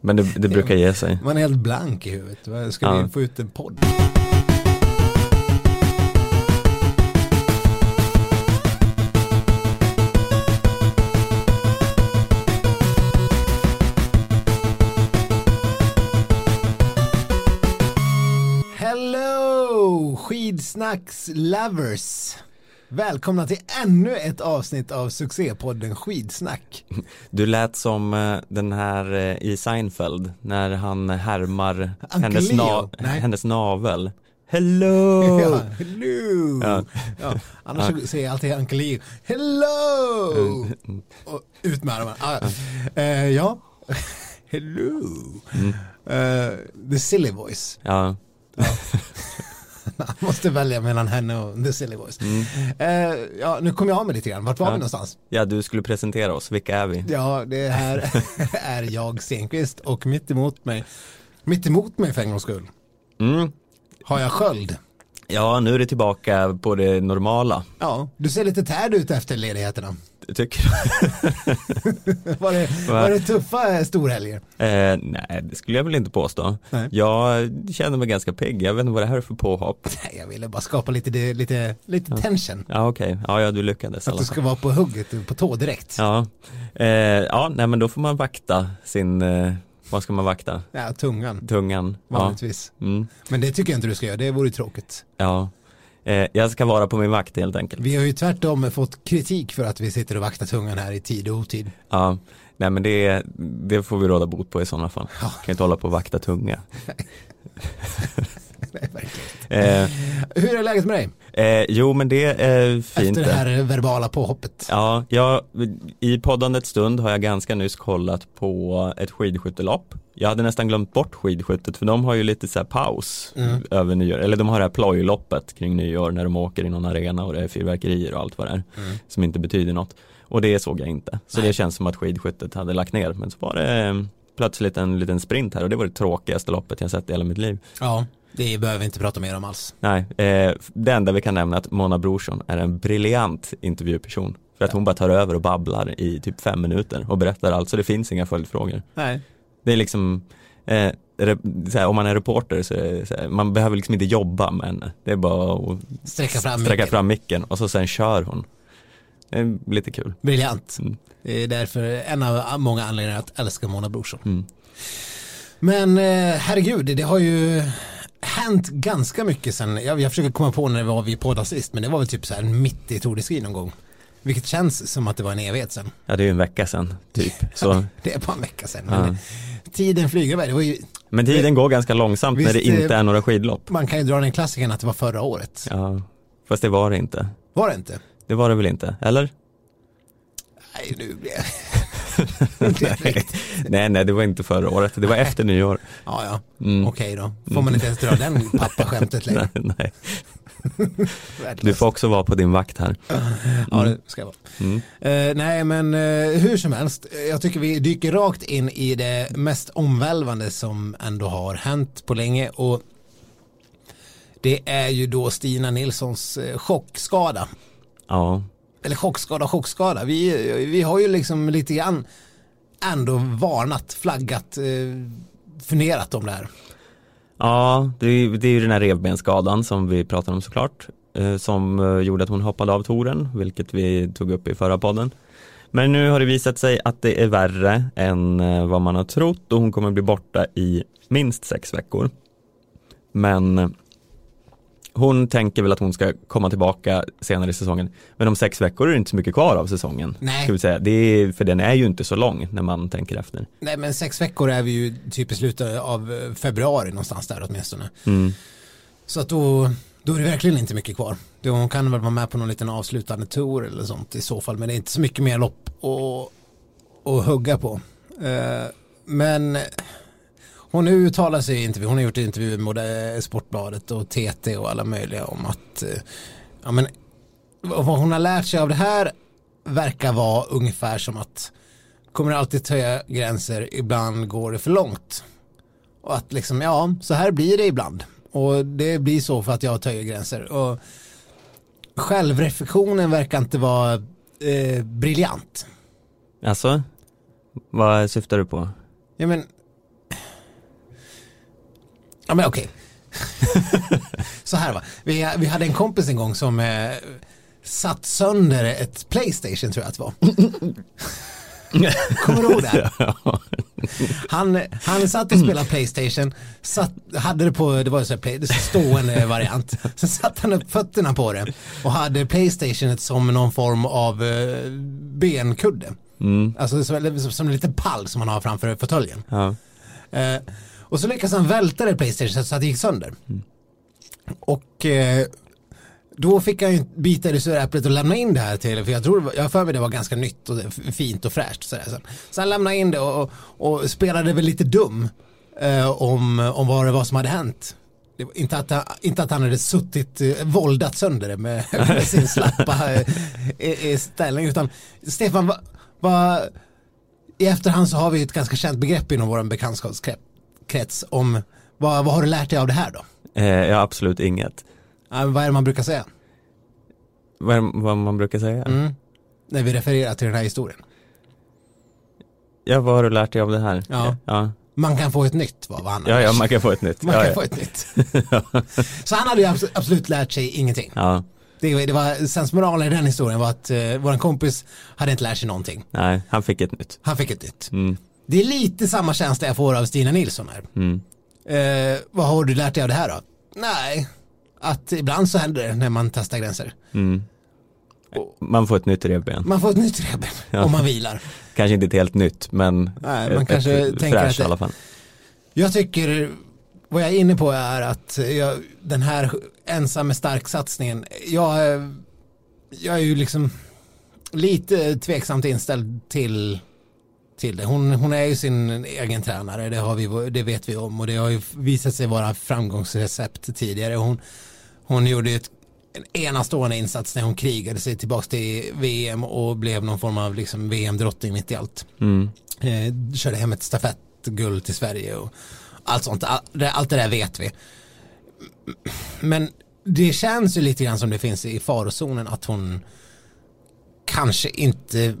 Men det, det brukar ge sig. Man är helt blank i huvudet. Ska Ja. vi få ut en podd? Hello skidsnacks lovers! Välkomna till ännu ett avsnitt av succépodden Skidsnack. Du lät som eh, den här eh, i Seinfeld när han härmar hennes, na- Nej. hennes navel. Hello! Ja, hello! Ja. Ja. annars så säger jag alltid Uncle Leo, hello! Och ut med armarna. Ah, ja. Eh, ja, hello! Eh, the silly voice. Ja, Han måste välja mellan henne och the silly voice. Eh, ja, nu kom jag av mig lite grann. Vart var Ja. vi någonstans? ja, du skulle presentera oss, vilka är vi? Ja, det här är jag Stenqvist och mitt emot mig, mitt emot mig för en gångs skull, Mm. har jag sköld. Ja, nu är det tillbaka på det normala. Ja, du ser lite tärd ut efter ledigheterna. Tycker? Var det, var det tuffa eh, storhelger? Eh, nej, det skulle jag väl inte påstå. Nej. Jag känner mig ganska pigg, jag vet inte vad det här är för påhopp. Nej, jag ville bara skapa lite, lite, lite tension. Ja, okej. Ja, ja, du lyckades Att du ska vara på hugget, på tå direkt. Ja, Ja, eh, ja, nej men då får man vakta sin, eh, vad ska man vakta? tungan, Tungan. Ja. vanligtvis. Mm. Men det tycker jag inte du ska göra, det vore tråkigt. ja. Eh, jag ska vara på min vakt helt enkelt. Vi har ju tvärtom fått kritik för att vi sitter och vaktar tungan här i tid och otid. Ja, nej men det, det får vi råda bot på i sådana fall. Ja. Kan inte hålla på och vakta tunga. Nej. Eh, Hur är läget med dig? eh, jo men det är fint. Efter det här verbala påhoppet. Ja, jag, i poddandets stund har jag ganska nyss kollat på ett skidskyttelopp. Jag hade nästan glömt bort skidskyttet för de har ju lite så paus Mm. över nyår. Eller de har det här plojloppet kring nyår när de åker i någon arena och det är fyrverkerier och allt vad det är. Mm. Som inte betyder något. Och det såg jag inte. Så Nej. det känns som att skidskyttet hade lagt ner. Men så var det eh, plötsligt en liten sprint här och det var det tråkigaste loppet jag sett i hela mitt liv. Ja, det behöver vi inte prata mer om alls. Nej, eh, det enda vi kan nämna är att Mona Brorsson är en briljant intervjuperson. För att hon bara tar över och babblar i typ fem minuter och berättar allt så det finns inga följdfrågor. Nej. Det är liksom, eh, såhär, om man är reporter så, är det såhär, man behöver liksom inte jobba med henne. Det är bara att Sträcka fram sträcka micken. fram micken och så sen kör hon. Det är lite kul. Briljant. Mm. Det är därför en av många anledningar att älska Mona Brorsson. Mm. Men eh, herregud, det har ju hänt ganska mycket sen, jag, jag försöker komma på när det var vi poddade sist, men det var väl typ så här mitt i Tour någon gång. Vilket känns som att det var en evighet sen. Ja det är ju en vecka sedan typ. Så, Det är bara en vecka sen. Men Ja. tiden flyger iväg. Det var ju, men tiden går ganska långsamt när det Visst, inte eh, är några skidlopp. man kan ju dra den klassikern att det var förra året. Ja, fast det var det inte. Var det inte? Det var det väl inte, eller? Nej, nu blir jag... Nej, nej, det var inte förra året. Det var efter nyår. ja, ja. Mm. Okej då. Får man inte ens dra den pappaskämtet längre. Nej, nej. Du får också vara på din vakt här. Ja, det ska jag vara. Mm. Eh, nej, men eh, hur som helst. Jag tycker vi dyker rakt in i det mest omvälvande som ändå har hänt på länge. Och det är ju då Stina Nilssons eh, chockskada. Ja, eller chockskada, chockskada. Vi, vi har ju liksom lite grann ändå varnat, flaggat, eh, funderat om det här. ja det, är, det är ju den här revbensskadan som vi pratade om såklart. eh, Som eh, gjorde att hon hoppade av touren, vilket vi tog upp i förra podden. Men nu har det visat sig att det är värre än eh, vad man har trott och hon kommer bli borta i minst sex veckor. Men eh, hon tänker väl att hon ska komma tillbaka senare i säsongen. Men om sex veckor är det inte så mycket kvar av säsongen. Nej. Ska vi säga. Det är, för den är ju inte så lång när man tänker efter. Nej, men sex veckor är vi ju typ i slutet av februari någonstans där åtminstone. Mm. Så att då, då är det verkligen inte mycket kvar. Då hon kan väl vara med på någon liten avslutande tour eller sånt i så fall. Men det är inte så mycket mer lopp att, att hugga på. Eh, men hon uttalar sig i intervju. Hon har gjort intervjuer med både Sportbladet och TT och alla möjliga om att eh, ja, men, vad hon har lärt sig av det här verkar vara ungefär som att kommer alltid töja gränser, ibland går det för långt. Och att liksom, ja, så här blir det ibland. Och det blir så för att jag töjer gränser. Och självreflektionen verkar inte vara eh, briljant. Alltså, vad syftar du på? Ja, men, Ja men okej. så här va, vi, vi hade en kompis en gång som eh, satt sönder ett Playstation tror jag att det var. Kommer du ihåg det? Han, han satt och spelade Playstation, satt, hade det på, det var så här, play, stående variant. Sen satte han upp fötterna på det och hade Playstationet som någon form av eh, benkudde. Mm. Alltså som, som en liten pall som man har framför fåtöljen. Ja. Eh, och så lyckades han välta det Playstation så att det gick sönder. Och eh, då fick han ju bita i äpplet och lämna in det här till, för jag tror, jag för mig det var ganska nytt och fint och fräscht. Så, så. så han lämnade in det och, och, spelade väl lite dum eh, om, om vad det var som hade hänt. Inte, att, han- inte att han hade suttit, eh, våldat sönder det med, med sin slappa eh, ställning, utan Stefan, vad, vad, i efterhand så har vi ett ganska känt begrepp inom vår bekantskapskrets om vad, vad har du lärt dig av det här då? Eh, ja, absolut inget. Ja, vad är det man brukar säga? Vad, är- vad man brukar säga? Mm. När vi refererar till den här historien. Ja, vad har du lärt dig av det här? Ja. Ja, Man kan få ett nytt var vad han ja, ja man kan få ett nytt. man ja, kan ja. få ett nytt. Så han hade ju abs- absolut lärt sig ingenting. ja, Det, det var, sensmoralen i den historien var att uh, vår kompis hade inte lärt sig någonting. nej, han fick ett nytt. Han fick ett nytt. Mm, Det är lite samma känsla jag får av Stina Nilsson här. mm, Eh, vad har du lärt dig av det här då? Nej, att ibland så händer det när man testar gränser. mm. Man får ett nytt revben. Man får ett nytt revben Ja. om man vilar. Kanske inte ett helt nytt, men Nej, man ett, kanske ett tänker fräscht i alla fall. Jag tycker, vad jag är inne på är att jag, den här ensam med stark satsningen, jag, eh, jag är ju liksom lite tveksamt inställd till, till det. Hon, hon är ju sin egen tränare, det, har vi, det vet vi om och det har ju visat sig vara framgångsrecept tidigare. Hon, hon gjorde ju ett, en enastående insats när hon krigade sig tillbaka till VM och blev någon form av liksom VM-drottning mitt i allt Mm, eh, körde hem ett stafettguld till Sverige och allt sånt. All, allt det där vet vi. Men det känns ju lite grann som det finns i farozonen att hon kanske inte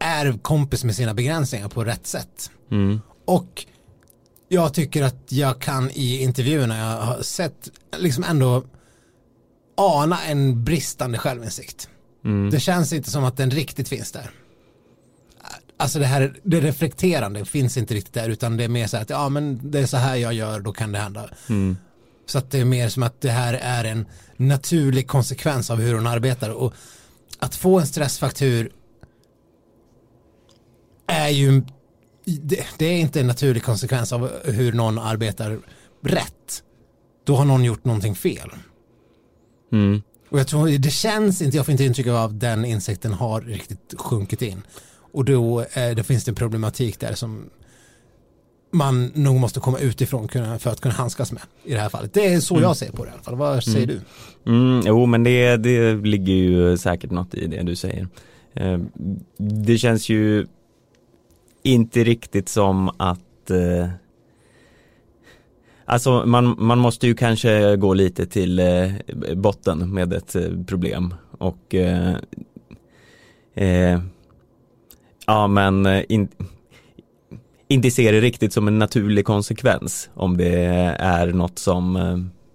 är kompis med sina begränsningar på rätt sätt. mm, Och jag tycker att jag kan i intervjuerna jag har sett liksom ändå ana en bristande självinsikt. mm, Det känns inte som att den riktigt finns där. Alltså det här, det reflekterande finns inte riktigt där utan det är mer så att ja men det är så här jag gör då kan det hända. mm, Så att det är mer som att det här är en naturlig konsekvens av hur hon arbetar och att få en stressfaktur är ju det, det är inte en naturlig konsekvens av hur någon arbetar rätt. Då har någon gjort någonting fel. mm. Och jag tror, det känns inte, jag får inte intryck av att den insikten har riktigt sjunkit in. Och då, eh, då finns det en problematik där som man nog måste komma utifrån för att kunna handskas med i det här fallet. Det är så jag ser på det i alla fall. Vad säger du? Mm, jo, men det, det ligger ju säkert något i det du säger. Eh, Det känns ju inte riktigt som att eh, Alltså man, man måste ju kanske gå lite till eh, botten med ett eh, problem och eh, eh, Ja men eh, in, inte se det riktigt som en naturlig konsekvens om det är något som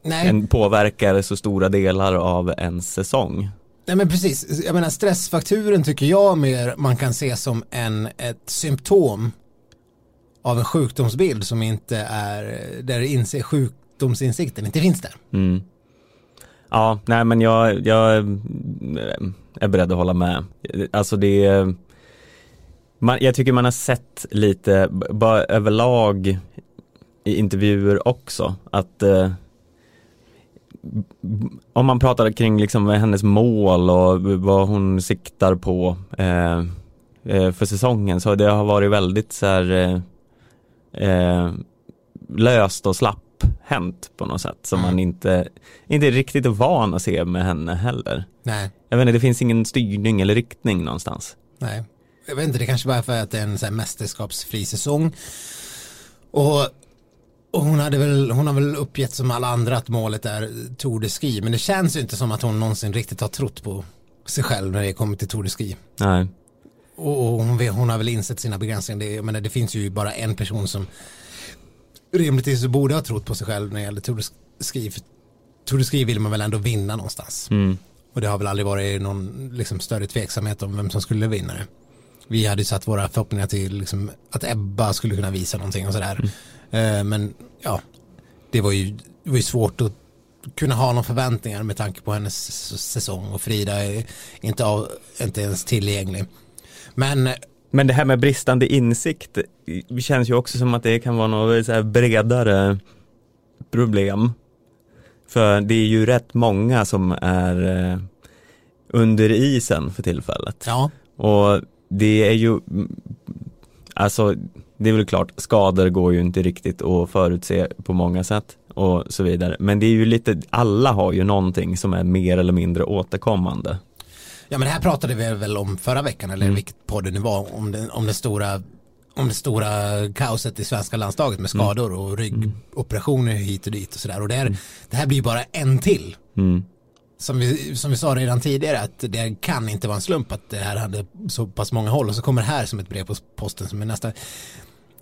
en påverkar så stora delar av en säsong nej men precis. Jag menar stressfakturen tycker jag mer man kan se som en, ett symptom av en sjukdomsbild som inte är, där inse, sjukdomsinsikten inte finns där. Mm. Ja, nej men jag, jag eh, är beredd att hålla med. Alltså det är, man, jag tycker man har sett lite, bara överlag i intervjuer också, att eh, om man pratar kring liksom hennes mål och vad hon siktar på eh, eh, för säsongen så det har varit väldigt så här eh, eh, löst och slapp hänt på något sätt som Mm. man inte, inte är riktigt van att se med henne heller. Nej, Jag vet inte, det finns ingen styrning eller riktning någonstans. nej. Jag vet inte, det kanske bara är för att det är en så mästerskapsfri säsong. Och hon, hade väl, hon har väl uppgett som alla andra att målet är Tour de Ski. Men det känns ju inte som att hon någonsin riktigt har trott på sig själv när det kommer till Tour de Ski. Nej. Och, och hon, hon har väl insett sina begränsningar. Det, menar, det finns ju bara en person som rimligtvis borde ha trott på sig själv när det gäller Tour de Ski. För Tour de Ski vill man väl ändå vinna någonstans. Mm. Och det har väl aldrig varit någon liksom, större tveksamhet om vem som skulle vinna det. Vi hade satt våra förhoppningar till liksom, att Ebba skulle kunna visa någonting och sådär. Eh, men ja, det var, ju, det var ju svårt att kunna ha några förväntningar med tanke på hennes säsong och Frida är inte, av, inte ens tillgänglig. Men Men det här med bristande insikt, känns ju också som att det kan vara något bredare problem. För det är ju rätt många som är eh, under isen för tillfället. ja, Och det är ju, alltså det är väl klart, skador går ju inte riktigt att förutse på många sätt och så vidare. Men det är ju lite, alla har ju någonting som är mer eller mindre återkommande. Ja men det här pratade vi väl om förra veckan eller Mm. vilket podd det nu var om det, om det stora om det stora kaoset i svenska landslaget med skador och ryggoperationer hit och dit och sådär och det, här, det här blir ju bara en till Mm. Som vi, som vi sa redan tidigare att det kan inte vara en slump att det här hade så pass många håll. Och så kommer det här som ett brev på posten som är nästa.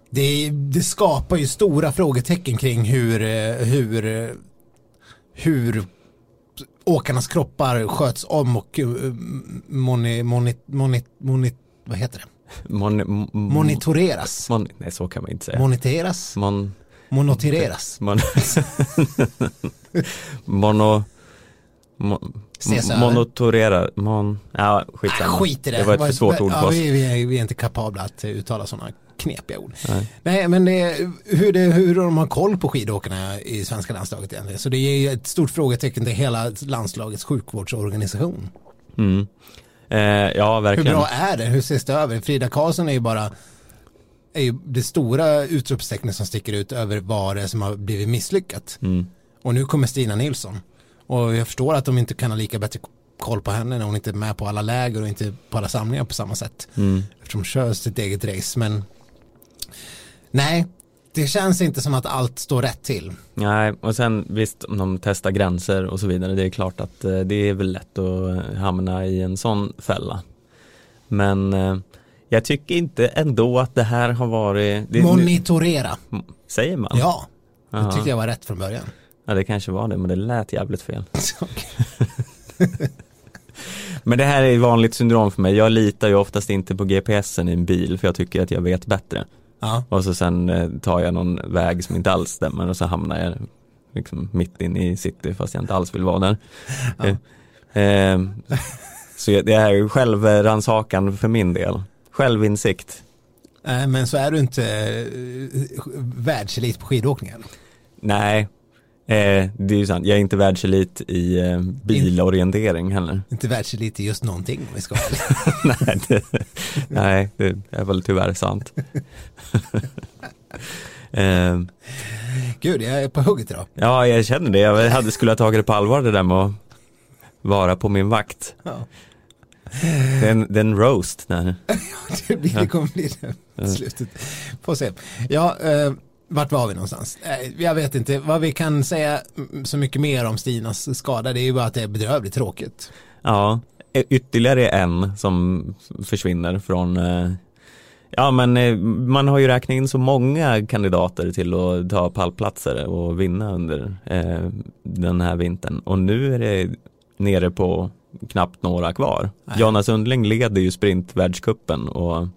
Det, det skapar ju stora frågetecken kring hur eh, hur eh, hur åkarnas kroppar sköts om och uh, moni, moni, moni, moni, vad heter det? Mon, monitoreras. mon, nej så kan man inte säga. moniteras? Mon, monotireras. Mon, mono, mo, monotorera, mon, ja skitsamma. Ah, Skit i det. Det var ett för svårt ord ja, vi, vi, är, vi är inte kapabla att uttala sådana knepiga ord. Nej. Nej, men det, är- hur, det, hur de har koll på skidåkarna i svenska landslaget egentligen. Så det är ju ett stort frågetecken till hela landslagets sjukvårdsorganisation. Mm. Eh, ja, Hur verkligen. bra är det? Hur ses det över? Frida Karlsson är ju bara är ju det stora utropstecknet som sticker ut över vad det är som har blivit misslyckat. Mm. Och nu kommer Stina Nilsson. Och jag förstår att de inte kan ha lika bättre koll på henne när hon inte är med på alla läger och inte på alla samlingar på samma sätt. Mm. Eftersom hon kör sitt eget race. Men nej, det känns inte som att allt står rätt till. Nej, och sen visst om de testar gränser och så vidare, det är klart att eh, det är väl lätt att hamna i en sån fälla. Men eh, jag tycker inte ändå att det här har varit, det, Monitorera. säger man? Ja, det tyckte jag var rätt från början. Ja, det kanske var det, men det lät jävligt fel. Men det här är ett vanligt syndrom för mig, jag litar ju oftast inte på GPSen i en bil för jag tycker att jag vet bättre. Ja, Och så sen eh, tar jag någon väg som inte alls stämmer och så hamnar jag liksom mitt inne i city fast jag inte alls vill vara där. Ja. Eh, eh, så det är ju självrannsakan för min del. Självinsikt. Men så är du inte eh, världselit på skidåkningen. Nej, eh, det är ju sant. Jag är inte världselit i eh, bilorientering heller. Inte världselit i just någonting om vi ska nej, det, nej, det är väl tyvärr sant. eh, Gud, jag är på hugget idag. ja, jag känner det. Jag hade skulle ha tagit det på allvar det där med att vara på min vakt. Ja. Det är en, det är en roast där. det, blir, det kommer bli det slutet. Får se. Ja, eh, vart var vi någonstans? Jag vet inte. Vad vi kan säga så mycket mer om Stinas skada, det är ju bara att det är bedrövligt tråkigt. Ja, y- ytterligare en som försvinner från eh, Ja men eh, man har ju räknat in så många kandidater till att ta pallplatser och vinna under eh, den här vintern och nu är det nere på knappt några kvar. Nej. Jonas Sundling leder ju sprintvärldscupen och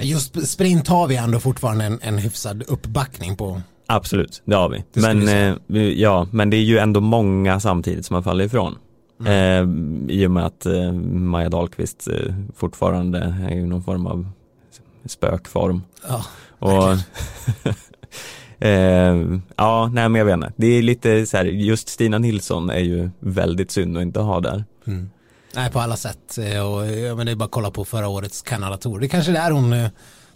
Just sprint har vi ändå fortfarande en, en hyfsad uppbackning på. Absolut, det har vi. Det men, eh, ja, men det är ju ändå många samtidigt som har fallit ifrån. Mm. Eh, I och med att eh, Maja Dahlqvist eh, fortfarande är ju någon form av spökform. Ja, Och eh, ja, nej men jag vet inte. Det är lite så här, just Stina Nilsson är ju väldigt synd att inte ha där. Mm. Nej, på alla sätt. Eh, Och, ja, men det är bara att kolla på förra årets Kanada Tour. Det är kanske är där hon eh,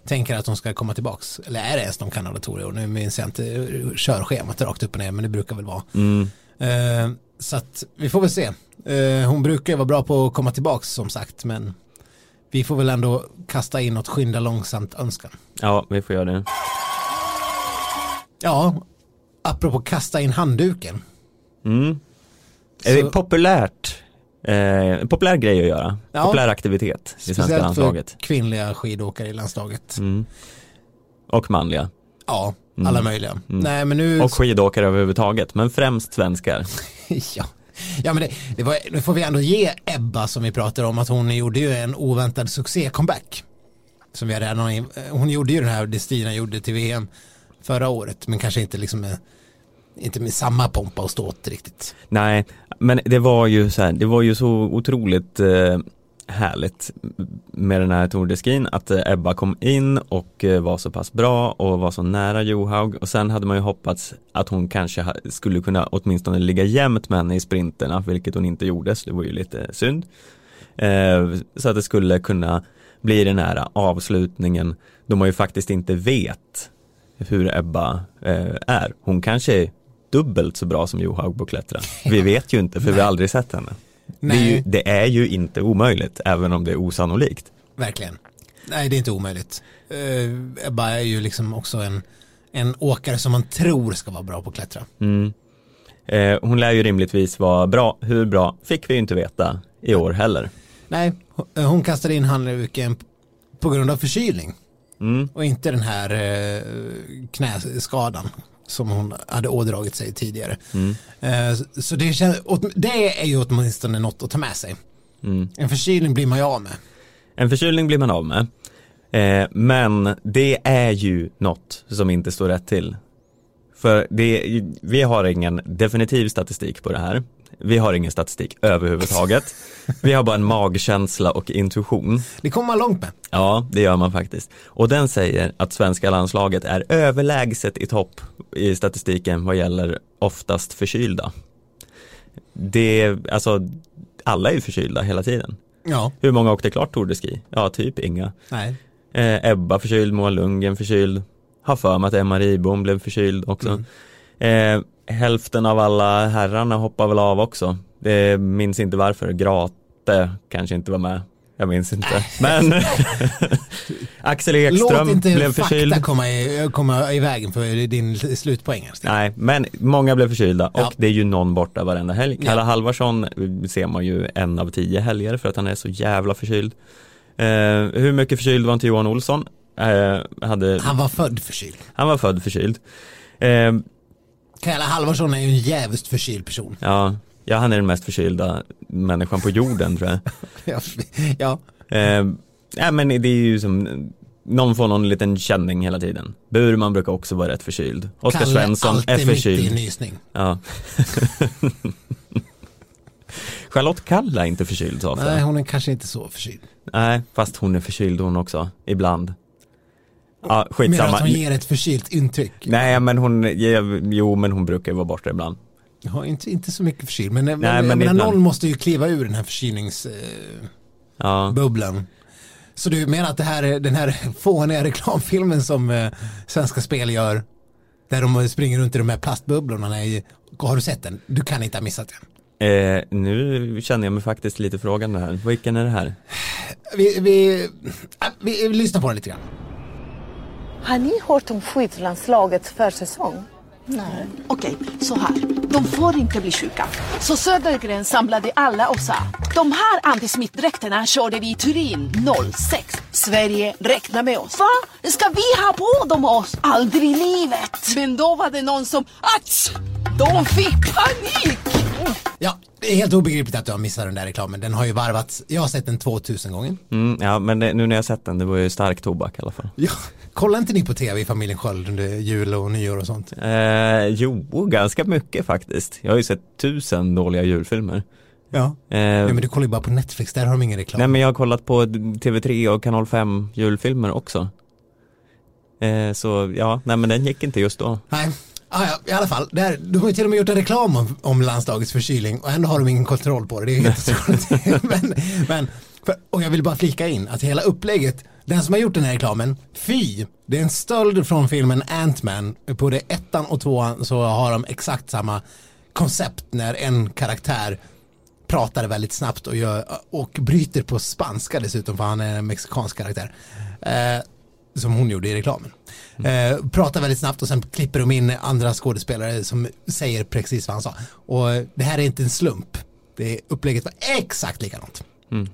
tänker att hon ska komma tillbaks. Eller är det ens någon Kanada Tour i år? Nu minns jag inte eh, körschemat rakt upp och ner, men det brukar väl vara. Mm. Eh, så att vi får väl se. Eh, hon brukar ju vara bra på att komma tillbaks som sagt, men vi får väl ändå kasta in något skynda långsamt önskan. Ja, vi får göra det. Ja, apropå kasta in handduken. Mm. Är det populärt? Eh, populär grej att göra. Ja. Populär aktivitet i svenska Speciellt landslaget. för kvinnliga skidåkare i landslaget. Mm. Och manliga. Ja, alla möjliga. Nej men nu, Och skidåkare överhuvudtaget, men främst svenskar. ja. Ja men det, det var, nu får vi ändå ge Ebba som vi pratar om att hon gjorde ju en oväntad succé-comeback. Som vi redan, hon gjorde ju den här, det Stina gjorde till VM förra året, men kanske inte liksom med, inte med samma pompa och ståt riktigt. Nej, men det var ju så här, det var ju så otroligt eh, härligt med den här Tour de Skin att eh, Ebba kom in och eh, var så pass bra och var så nära Johaug och sen hade man ju hoppats att hon kanske ha, skulle kunna åtminstone ligga jämnt med henne i sprinterna vilket hon inte gjorde så det var ju lite synd. Eh, så att det skulle kunna bli den här avslutningen då man ju faktiskt inte vet hur Ebba eh, är. Hon kanske dubbelt så bra som Johaug på att klättra. Vi vet ju inte för vi har aldrig sett henne. Det är, ju, det är ju inte omöjligt även om det är osannolikt. Verkligen. Nej, det är inte omöjligt. Uh, Ebba är ju liksom också en, en åkare som man tror ska vara bra på att klättra. Mm. Eh, hon lär ju rimligtvis vara bra. Hur bra fick vi ju inte veta i år heller. Nej, hon kastade in handduken på grund av förkylning. Mm. Och inte den här eh, knäskadan som hon hade ådragit sig tidigare. Mm. Eh, så det, känns, det är ju åtminstone något att ta med sig. Mm. En förkylning blir man ju av med. En förkylning blir man av med. Eh, men det är ju något som inte står rätt till. För det, vi har ingen definitiv statistik på det här. Vi har ingen statistik överhuvudtaget. Vi har bara en magkänsla och intuition. Det kommer man långt med. Ja, det gör man faktiskt. Och den säger att svenska landslaget är överlägset i topp i statistiken vad gäller oftast förkylda. Det, alltså, alla är ju förkylda hela tiden. Ja. Hur många åkte klart Tour de Ski? Ja, typ inga. Nej. Eh, Ebba förkyld, Moa Lundgren förkyld. Har för mig att Emma Ribom blev förkyld också. Mm. Eh, hälften av alla herrarna hoppar väl av också. Det minns inte varför. Grate kanske inte var med. Jag minns inte. Men Axel Ekström blev förkyld. Låt inte fakta komma i, komma i vägen för din slutpoäng. Nej, men många blev förkylda och ja. det är ju någon borta varenda helg. Kalle ja. Halvarsson ser man ju en av tio helger för att han är så jävla förkyld. Eh, hur mycket förkyld var inte Johan Olsson? Eh, hade... Han var född förkyld. Han var född förkyld. Eh, Kalle Halvarsson är ju en jävligt förkyld person. Ja, ja, han är den mest förkylda människan på jorden tror jag. ja. Eh, ja, men det är ju som, någon får någon liten känning hela tiden. Burman brukar också vara rätt förkyld. Oskar Svensson är förkyld. Mitt i nysning. Ja. Charlotte Kalla är inte förkyld så ofta. Nej, hon är kanske inte så förkyld. Nej, fast hon är förkyld hon också, ibland. Ja, skitsamma. Menar att hon ger ett förkylt intryck? Nej, men hon, jo men hon brukar ju vara borta ibland. Ja, inte, inte så mycket förkyld, men, Nej, men, men menar, någon måste ju kliva ur den här förkylningsbubblan. Eh, ja. Så du menar att det här, den här fåniga reklamfilmen som eh, Svenska Spel gör, där de springer runt i de här plastbubblorna, har du sett den? Du kan inte ha missat den. Eh, nu känner jag mig faktiskt lite frågande här. Vilken är det här? Vi, vi, vi, vi lyssnar på den lite grann. Har ni hört om skidlandslagets försäsong? Nej. Okej, så här. De får inte bli sjuka. Så Södergren samlade alla och sa de här antismittdräkterna körde vi i Turin 06. Sverige, räkna med oss. Va? Ska vi ha på dem oss? Aldrig i livet. Men då var det någon som, ats! De fick panik! Ja, det är helt obegripligt att du har missat den där reklamen. Den har ju varvats, jag har sett den 2000 gånger. Mm, ja, men det, nu när jag har sett den, det var ju stark tobak i alla fall. Ja, kollar inte ni på tv i familjen Sköld under jul och nyår och sånt? Eh, jo, ganska mycket faktiskt. Jag har ju sett tusen dåliga julfilmer. Ja. Eh, ja, men du kollar ju bara på Netflix, där har de ingen reklam. Nej, men jag har kollat på TV3 och Kanal 5 julfilmer också. Eh, så ja, nej men den gick inte just då. Nej, Ah, ja, i alla fall, där, de har ju till och med gjort en reklam om, om landslagets förkylning och ändå har de ingen kontroll på det. Det är helt men, men för, och jag vill bara flika in att hela upplägget, den som har gjort den här reklamen, fy, det är en stöld från filmen Ant-Man. På det ettan och tvåan så har de exakt samma koncept när en karaktär pratar väldigt snabbt och, gör, och bryter på spanska dessutom för han är en mexikansk karaktär. Eh, som hon gjorde i reklamen. Mm. Eh, pratar väldigt snabbt och sen klipper de in andra skådespelare som säger precis vad han sa. Och det här är inte en slump. Det upplägget var exakt likadant.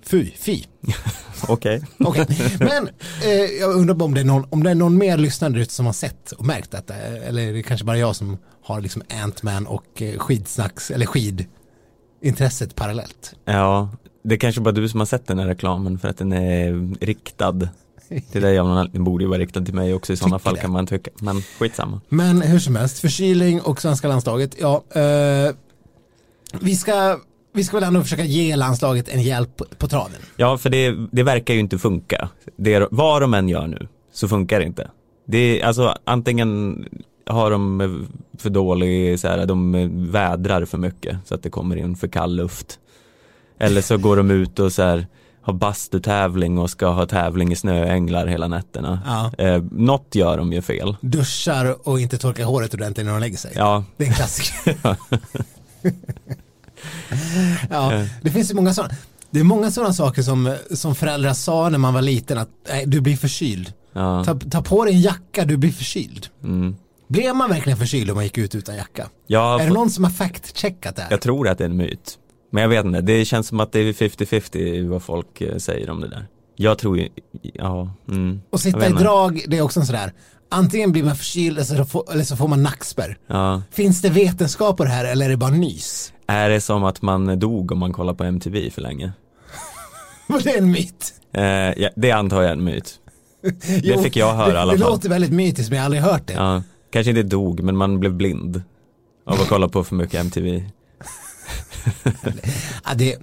Fy, fy. Okej. Okej, men eh, jag undrar om det, är någon, om det är någon mer lyssnare ute som har sett och märkt detta. Eller är det kanske bara jag som har liksom Ant-Man och eh, skidsnacks, eller skidintresset parallellt. Ja, det är kanske bara du som har sett den här reklamen för att den är riktad till dig. någon anledning. Den borde ju vara riktad till mig också i sådana fall det. kan man tycka. Men skitsamma. Men hur som helst, förkylning och svenska landslaget, ja. Eh, vi, ska, vi ska väl ändå försöka ge landslaget en hjälp på, traven. Ja, för det, det verkar ju inte funka. Det, vad de än gör nu så funkar det inte. Det alltså antingen har de för dålig, så här, de vädrar för mycket så att det kommer in för kall luft. Eller så går de ut och så här, har bastutävling och ska ha tävling i snöänglar hela nätterna. Ja. Eh, något gör de ju fel. Duschar och inte torkar håret ordentligt när de lägger sig. Ja, Det är en klassiker. ja, det finns ju många sådana. Det är många sådana saker som, som föräldrar sa när man var liten att nej, du blir förkyld. ja, Ta, ta på dig en jacka, du blir förkyld. mm. Blev man verkligen förkyld om man gick ut utan jacka? ja är det någon som har fact-checkat det här? jag tror att det är en myt. Men jag vet inte, det känns som att det är 50-50 vad folk eh, säger om det där. Jag tror ju, ja, mm, Och sitta i drag, det är också en sådär, antingen blir man förkyld eller så får, man nackspärr. Ja. Finns det vetenskap på det här eller är det bara nys? Är det som att man dog om man kollar på MTV för länge? Var det en myt? Eh, ja, det antar jag är en myt. Jo, fick jag höra det, i alla Det fall. låter väldigt mytiskt men jag har aldrig hört det. Ja, kanske inte dog, men man blev blind av att kolla på för mycket MTV. Ja, det,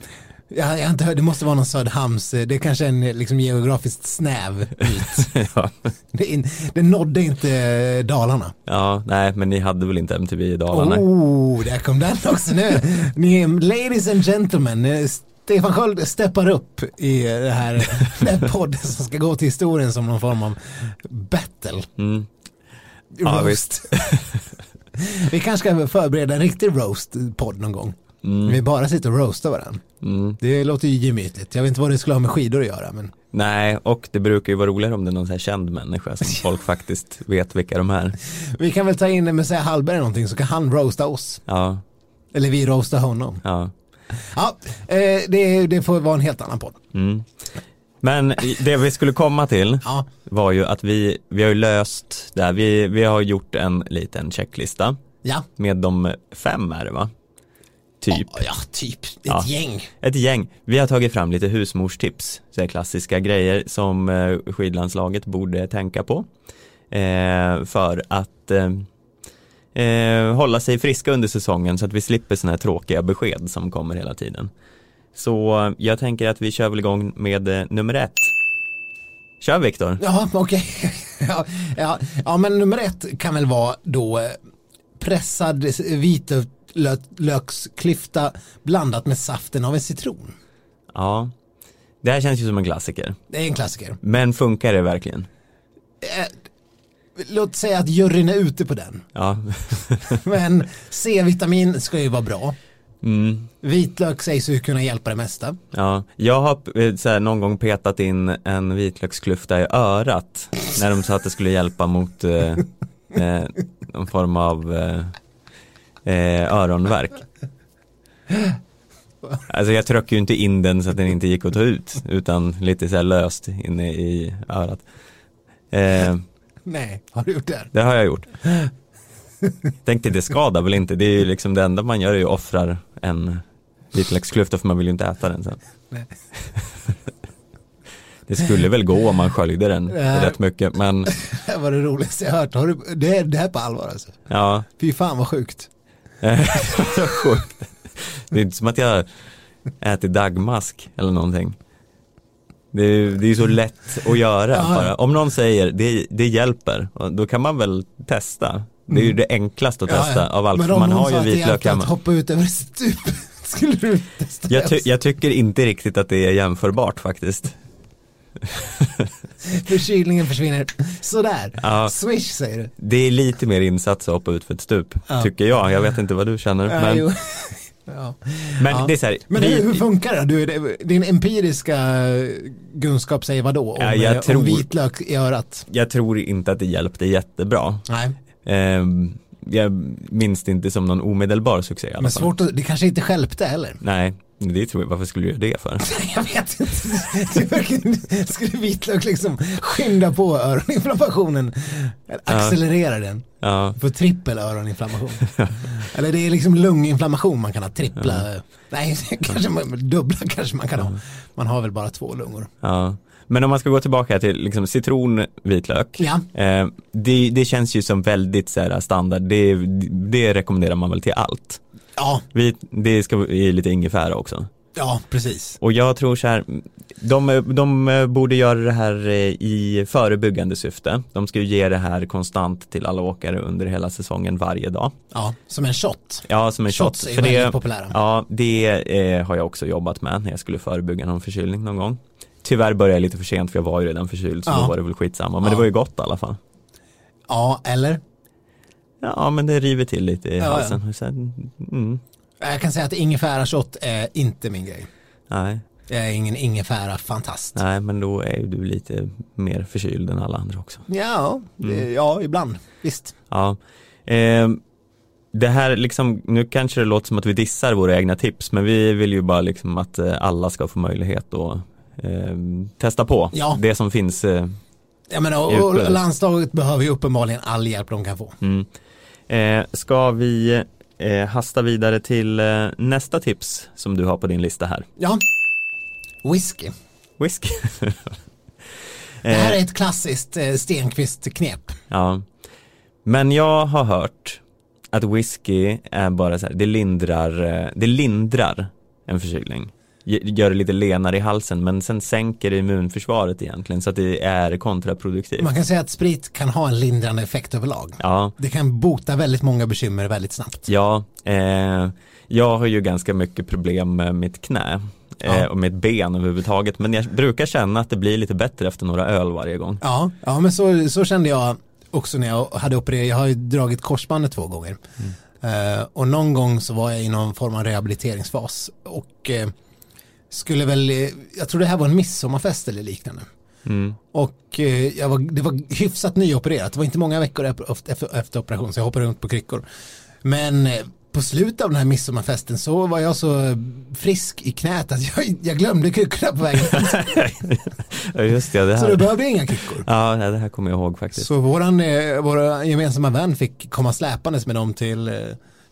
jag, jag har inte hört, det måste vara någon Söderhamns, det är kanske en liksom geografiskt snäv myt. ja. Det, det nådde inte Dalarna. ja, nej, men ni hade väl inte MTV i Dalarna? Oh, där kom den också nu. Ni, ladies and gentlemen, eh, Stefan Sköld steppar upp i det här, den podden som ska gå till historien som någon form av battle. Mm. Ja, Roast. Vi kanske ska förbereda en riktig roast-podd någon gång. Vi bara sitter och roastar varandra. Mm. Det låter ju gemytligt. Jag vet inte vad det skulle ha med skidor att göra. Men... Nej, och det brukar ju vara roligare om det är någon så här känd människa som folk faktiskt vet vilka de är. Vi kan väl ta in Messiah Hallberg eller någonting så kan han roasta oss. Ja, Eller vi roasta honom. ja. Ja, eh, det, det får vara en helt annan podd. Mm. Men det vi skulle komma till Ja, var ju att vi, vi har löst det här. Vi, vi har gjort en liten checklista ja. med de fem är det va? Typ. Ja, typ. Ett Ja. gäng. Ett gäng. Vi har tagit fram lite husmorstips, så klassiska grejer som eh, skidlandslaget borde tänka på. Eh, för att eh, eh, hålla sig friska under säsongen så att vi slipper sådana här tråkiga besked som kommer hela tiden. Så eh, jag tänker att vi kör väl igång med eh, nummer ett. Kör Viktor. Ja, okej. ja, ja, ja, men nummer ett kan väl vara då pressad vitlöksklyfta blandat med saften av en citron. Ja, det här känns ju som en klassiker. Det är en klassiker. Men funkar det verkligen? Eh, Låt säga att juryn är ute på den. Ja. Men C-vitamin ska ju vara bra. Mm. Vitlök sägs ju kunna hjälpa det mesta. Ja, jag har eh, så här, någon gång petat in en vitlöksklyfta i örat när de sa att det skulle hjälpa mot eh, eh, någon form av eh, eh, öronvärk. Alltså jag tryckte ju inte in den så att den inte gick att ta ut utan lite så här löst inne i örat. Eh, Nej, har du gjort det? det har jag gjort. Tänkte det skadar väl inte, det är ju liksom det enda man gör är ju offrar en vitlöksklyfta för man vill ju inte äta den sen. Nej. Det skulle väl gå om man sköljde den Ja. rätt mycket men Det här var det roligaste jag hört. Har du, det, är, det här är på allvar alltså. ja, Fy fan vad sjukt. sjukt. Det är inte som att jag äter dagmask eller någonting. Det är, det är så lätt att göra Ja. bara. Om någon säger det, det hjälper, då kan man väl testa. Det är ju det enklaste att testa av allt, Men om man har ju vitlök hemma. att hoppa ut över stup. Skulle du testa Jag, ty- jag tycker inte riktigt att det är jämförbart faktiskt. Förkylningen försvinner. Sådär. Ja. Swish säger du. Det är lite mer insats att hoppa ut för ett stup, Ja. tycker jag. Jag vet inte vad du känner. Ja, men ja. men Ja. det är så här, Men hur, hur funkar det? Du, din empiriska kunskap säger vad då? Om, Ja, jag eh, tror- om vitlök i örat? jag tror inte att det hjälpte jättebra. Nej, Ehm, jag minns det inte som någon omedelbar succé i alla men fall. svårt att, det kanske inte stjälpte heller. Nej, Det tror jag, varför skulle du göra det för? Jag vet inte. Skulle vitlök liksom skynda på öroninflammationen? Accelerera den? Ja, För trippel öroninflammation? Eller det är liksom lunginflammation man kan ha trippla? Nej, kanske man, dubbla kanske man kan ha. Man har väl bara två lungor. ja. Men om man ska gå tillbaka till liksom citron, vitlök. Ja, Eh, det, det känns ju som väldigt så här, standard, det, det rekommenderar man väl till allt. ja, Vi, det ska i lite ingefära också. ja precis. Och jag tror så här, de, de borde göra det här eh, i förebyggande syfte. De ska ju ge det här konstant till alla åkare under hela säsongen varje dag. Ja, som en shot. Ja, som en shot. Shots är För väldigt det, populära. ja, det eh, har jag också jobbat med när jag skulle förebygga någon förkylning någon gång. Tyvärr började jag lite för sent för jag var ju redan förkyld så Ja. då var det väl skitsamma. Men Ja. det var ju gott i alla fall. Ja, eller? Ja, men det river till lite i Ja, ja. halsen. Sen, mm, Jag kan säga att ingefära shot är inte min grej. nej, Jag är ingen ingefära fantast. nej, men då är ju du lite mer förkyld än alla andra också. Ja, det, Mm. ja, ibland. Visst. Ja. Eh, det här liksom, nu kanske det låter som att vi dissar våra egna tips, men vi vill ju bara liksom att eh, alla ska få möjlighet att eh, testa på Ja. det som finns. Eh, Jag menar, och, och landslaget behöver ju uppenbarligen all hjälp de kan få. mm. eh, ska vi eh, hasta vidare till eh, nästa tips som du har på din lista här? Ja, whisky. Whisky. Det här är ett klassiskt eh, Stenqvist-knep. Ja. Men jag har hört att whisky är bara så här, det lindrar, eh, det lindrar en förkylning. Gör det lite lenare i halsen men sen sänker det immunförsvaret egentligen så att det är kontraproduktivt. Man kan säga att sprit kan ha en lindrande effekt överlag. Ja, Det kan bota väldigt många bekymmer väldigt snabbt. ja. Eh, jag har ju ganska mycket problem med mitt knä. Eh, Ja. och mitt ben överhuvudtaget men jag brukar känna att det blir lite bättre efter några öl varje gång. Ja, ja men så, så kände jag också när jag hade opererat. Jag har ju dragit korsbandet två gånger. Eh, och någon gång så var jag i någon form av rehabiliteringsfas. Och eh, skulle väl, eh, jag tror det här var en midsommarfest eller liknande. Mm. Och eh, var, det var hyfsat nyopererat. Det var inte många veckor efter, operation så jag hoppade runt på kryckor. Men eh, på slutet av den här midsommarfesten så var jag så frisk i knät att jag, jag glömde kryckorna på vägen. Ja just det, det så då här. behövde inga kryckor. Ja, det här kommer jag ihåg faktiskt. Så våran, eh, våra gemensamma vän fick komma släpandes med dem till,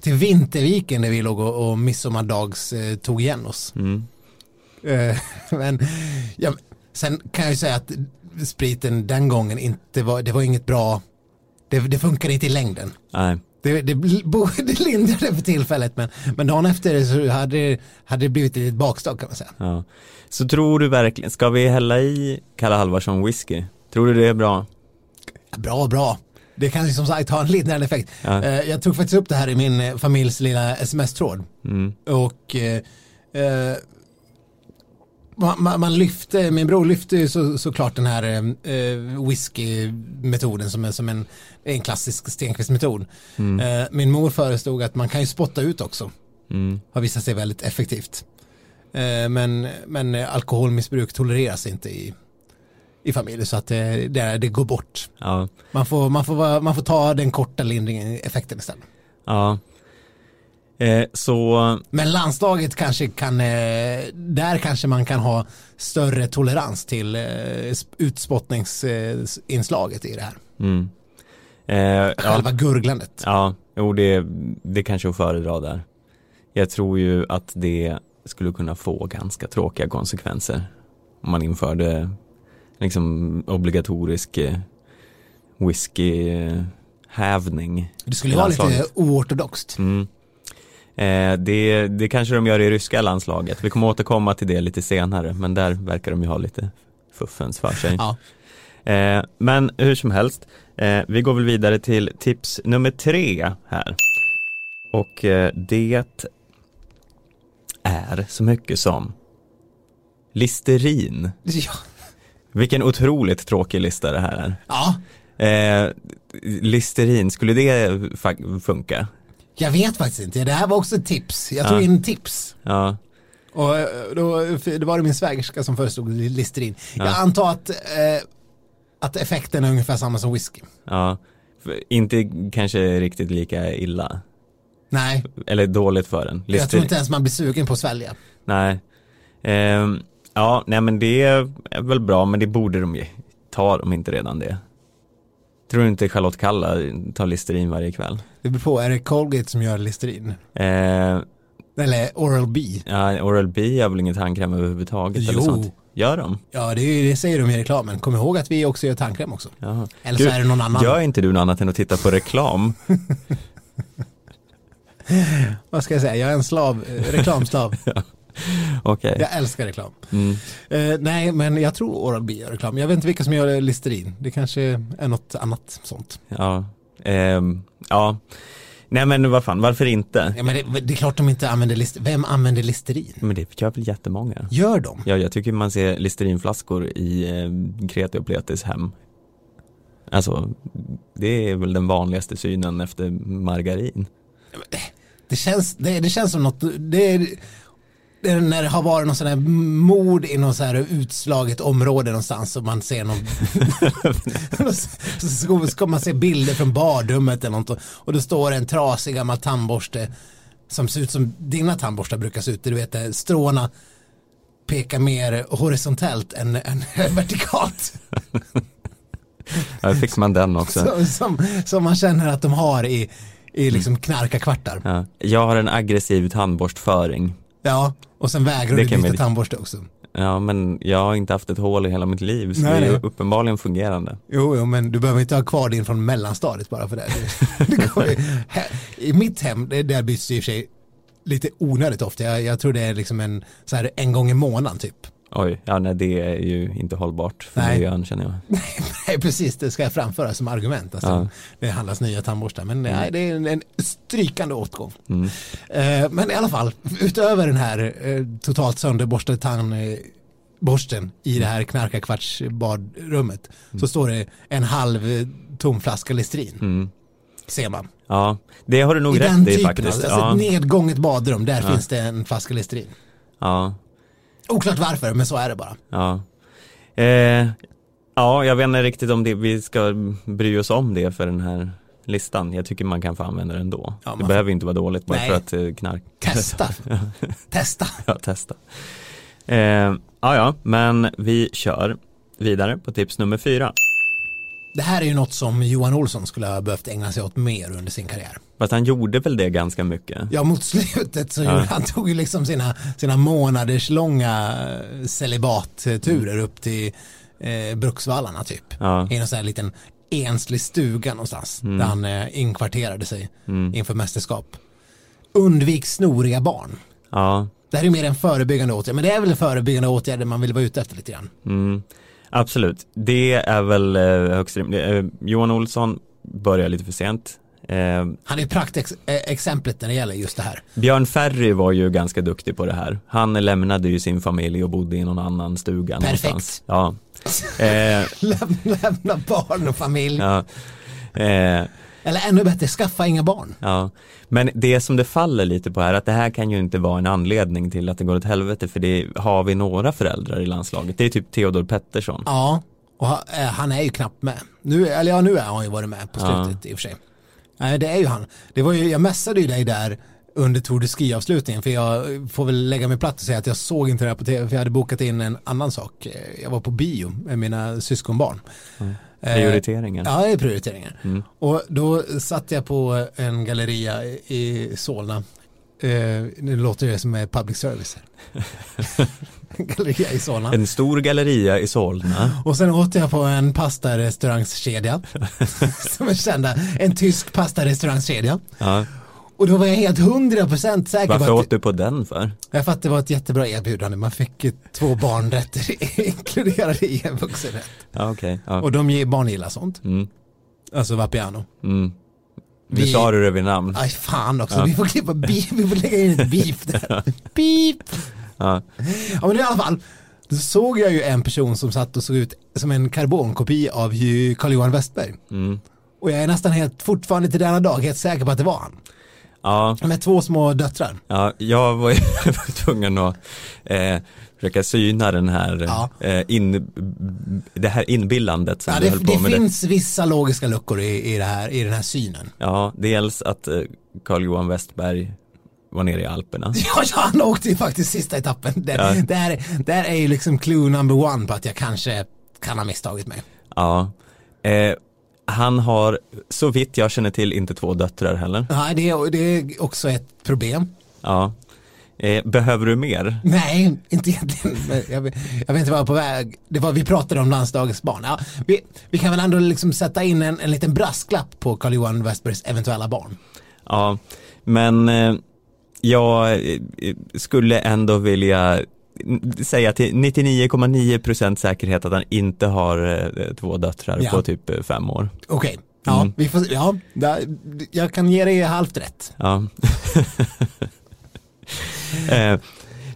till Vinterviken där vi låg och, och midsommardags tog igen oss. Mm. Eh, men ja, sen kan jag ju säga att spriten den gången inte var, det var inget bra, det, det funkar inte i längden. Nej. Det, det, det lindrade för tillfället men, men dagen efter så hade, det- hade det blivit ett bakslag kan man säga. Ja. Så tror du verkligen, ska vi hälla i Kalle Halvarsson whisky? Tror du det är bra? Bra, bra. Det kan ju som sagt ha en lindrande effekt. Ja. Eh, Jag tog faktiskt upp det här i min eh, familjs lilla sms-tråd. Mm. Och eh, man, man, lyfte, min bror lyfte ju så, såklart den här eh, whisky-metoden som, är, som en, en klassisk Stenqvist-metod. Mm. Eh, min mor föreslog att man kan ju spotta ut också. Mm. Har visat sig väldigt effektivt. Eh, men, men eh, alkoholmissbruk tolereras inte i, i familjer så att det, det, det går bort. Ja. Man får, man, får, man får ta den korta lindringen, effekten istället. ja. Eh, så, Men landslaget kanske kan, eh, där kanske man kan ha större tolerans till eh, sp- utspottningsinslaget i det här. mm. eh, ja. Själva gurglandet. Ja, jo det, det kanske är att föredra där. Jag tror ju att det skulle kunna få ganska tråkiga konsekvenser om man införde liksom obligatorisk whisky-hävning. Det skulle vara lite oortodoxt. Mm. Eh, det, det kanske de gör i ryska landslaget. Vi kommer återkomma till det lite senare, men där verkar de ju ha lite fuffens för sig. Ja. Eh, men hur som helst, eh, vi går väl vidare till tips nummer tre här. Och eh, det är så mycket som Listerin. Ja. Vilken otroligt tråkig lista det här är. ja, Eh, Listerin, skulle det funka? Jag vet faktiskt inte. Det här var också ett tips. Jag tog Ja. in tips. Ja, Och eh, då, det var det min svägerska som föreslog Listerin. Jag Ja. antar att, eh, att effekten är ungefär samma som whisky. ja. Inte kanske riktigt lika illa. Nej, Eller dåligt för en. jag tror Listerin. inte ens man blir sugen på att svälja. Nej. Ehm, ja, nej men det är väl bra, men det borde de ju. Tar de inte redan det? Tror du inte Charlotte Kalla tar Listerin varje kväll? Det beror på, är det Colgate som gör Listerin? Eh, Eller Oral B? ja, Oral B har väl ingen tandkräm överhuvudtaget eller Jo. sånt? Gör de? Ja, det, är, det säger de i reklamen. Kom ihåg att vi också gör tandkräm också. Jaha. Eller så är det någon annan. Gör inte du något annat än att titta på reklam? Vad ska jag säga? Jag är en slav, eh, reklamslav. Okej. jag älskar reklam. Mm. Eh, nej, men jag tror Oral B gör reklam. Jag vet inte vilka som gör Listerin. Det kanske är något annat sånt. Ja. Ehm, ja. Nej men vad fan, varför inte? Ja, men det, det är klart de inte använder Listerin. Vem använder Listerin? Men det gör väl jättemånga? Gör de? Ja, jag tycker man ser Listerinflaskor i eh, Kreti och Pletis hem. Alltså, det är väl den vanligaste synen efter margarin. Det känns, det, det känns som något, det är när det har varit någon sån här mord i någon så här utslaget område någonstans och man ser någon så ska- man se bilder från badrummet eller något och- då står en trasig gammal tandborste som ser ut som dina tandborstar brukar se ut, du vet eh, stråna pekar mer horisontellt än, än vertikalt. Ja, fick man den också. Som, som, som man känner att de har i, i liksom knarkarkvartar. Ja. Jag har en aggressiv tandborstföring. Ja, och sen vägrar Det du byta tandborste också. Ja, men jag har inte haft ett hål i hela mitt liv, så Nej, det är ju nej. uppenbarligen fungerande. Jo, jo, men du behöver inte ha kvar din från mellanstadiet bara för det. Det- ju, här, I mitt hem, där byts det i och för sig lite onödigt ofta. Jag, jag tror det är liksom en, så här, en gång i månaden typ. Oj, ja nej det är ju inte hållbart för Nej. miljön känner jag. Nej, precis, det ska jag framföra som argument. Alltså, Ja. Det handlas nya tandborstar, men nej, det är en, en strykande åtgång. Mm. Eh, men i alla fall, utöver den här eh, totalt sönderborstade tandborsten i det här knarkarkvartsbadrummet så står det en halv eh, tom flaska Listerin. Mm. Ser man. Ja, det har du nog I rätt i typen, faktiskt. alltså Ja, ett nedgånget badrum, där finns det en flaska Listerin. ja, Oklart varför, men så är det bara. ja. Eh, ja, jag vet inte riktigt om det, vi ska bry oss om det för den här listan. Jag tycker man kan få använda den ändå. Ja, det får- behöver inte vara dåligt bara Nej. för att eh, knark. Testa. Testa. Ja, testa. Eh, ja, ja, men vi kör vidare på tips nummer fyra. Det här är ju något som Johan Olsson skulle ha behövt ägna sig åt mer under sin karriär. Fast han gjorde väl det ganska mycket. Ja, mot slutet så gjorde, han tog ju liksom sina, sina månaders långa eh, celibatturer upp till eh, Bruksvallarna typ. Ja, I en sån här liten enslig stuga någonstans Mm. där han eh, inkvarterade sig inför mästerskap. Undvik snoriga barn. ja, Det här är mer en förebyggande åtgärd, men det är väl en förebyggande åtgärd man vill vara ute efter lite grann. mm, absolut. Det är väl eh, högst rimligt. Eh, Johan Olsson börjar lite för sent. Eh, Han är praktexemplet när det gäller just det här. Björn Ferry var ju ganska duktig på det här. Han lämnade ju sin familj och bodde i någon annan stuga Perfekt. någonstans. Ja. Lämna, lämna barn och familj. ja. Eh, Eller ännu bättre, skaffa inga barn. Ja, men det som det faller lite på är att det här kan ju inte vara en anledning till att det går åt helvete för det har vi några föräldrar i landslaget. Det är typ Theodor Pettersson. Ja, och eh, han är ju knappt med. Nu, eller ja, nu är han ju varit med på Ja. slutet i och för sig. Nej, det är ju han. Det var ju, jag messade ju dig där under Tour de Ski-avslutningen för jag får väl lägga mig platt och säga att jag såg inte det här på tv för jag hade bokat in en annan sak. Eh, Jag var på bio med mina syskonbarn. Eh, Prioriteringar. Ja, det är prioriteringar. Mm. Och då satt jag på en galleria i- Solna. Eh, nu låter det som är public service. Galleria i Solna. En stor galleria i Solna. Och sen åt jag på en pastarestaurangskedja. som är kända. En tysk pastarestaurangskedja. Ja. Och då var jag helt hundra procent säker Varför på åt att, du på den för? jag att det var ett jättebra erbjudande. Man fick två barnrätter inkluderade i en vuxenrätt. Ja, okej. Ja. Och de ge- barn gillar sånt. Mm. Alltså Vapiano. Mm. Nu Vi- sa du det vid namn. Aj fan också, Ja. vi får klippa beef, vi får lägga in ett beef där. Beep. Ja. Ja men i alla fall, då såg jag ju en person som satt och såg ut som en karbonkopia av Carl-Johan Westberg. Mm. Och jag är nästan helt, fortfarande till denna dag, helt säker på att det var han. Ja, Med två små döttrar. ja jag var ju tvungen att eh, försöka syna den här, Ja. eh, in, det här inbillandet som Ja, det höll på det med. finns vissa logiska luckor i, i, det här, i den här synen. Ja, dels att eh, Carl-Johan Westberg var nere i Alperna. Ja, han åkte ju faktiskt sista etappen. Det, Ja. där, där är ju liksom clue number one på att jag kanske kan ha misstagit mig. Ja. Eh, han har, så vitt jag känner till, inte två döttrar heller. Nej, det, är- det är också ett problem. Ja. Eh, behöver du mer? Nej, inte egentligen. Jag, vet- jag vet inte vad jag var på väg. Det var, vi pratade om landslagets barn. Ja, vi, vi kan väl ändå liksom sätta in en, en liten brasklapp på Carl-Johan Westbergs eventuella barn. Ja, men eh, jag eh, skulle ändå vilja säga till 99,9% säkerhet att han inte har eh, två döttrar Ja. på typ eh, fem år. Okej, ja, Mm. vi får, ja, jag kan ge dig halvt rätt. Ja. eh,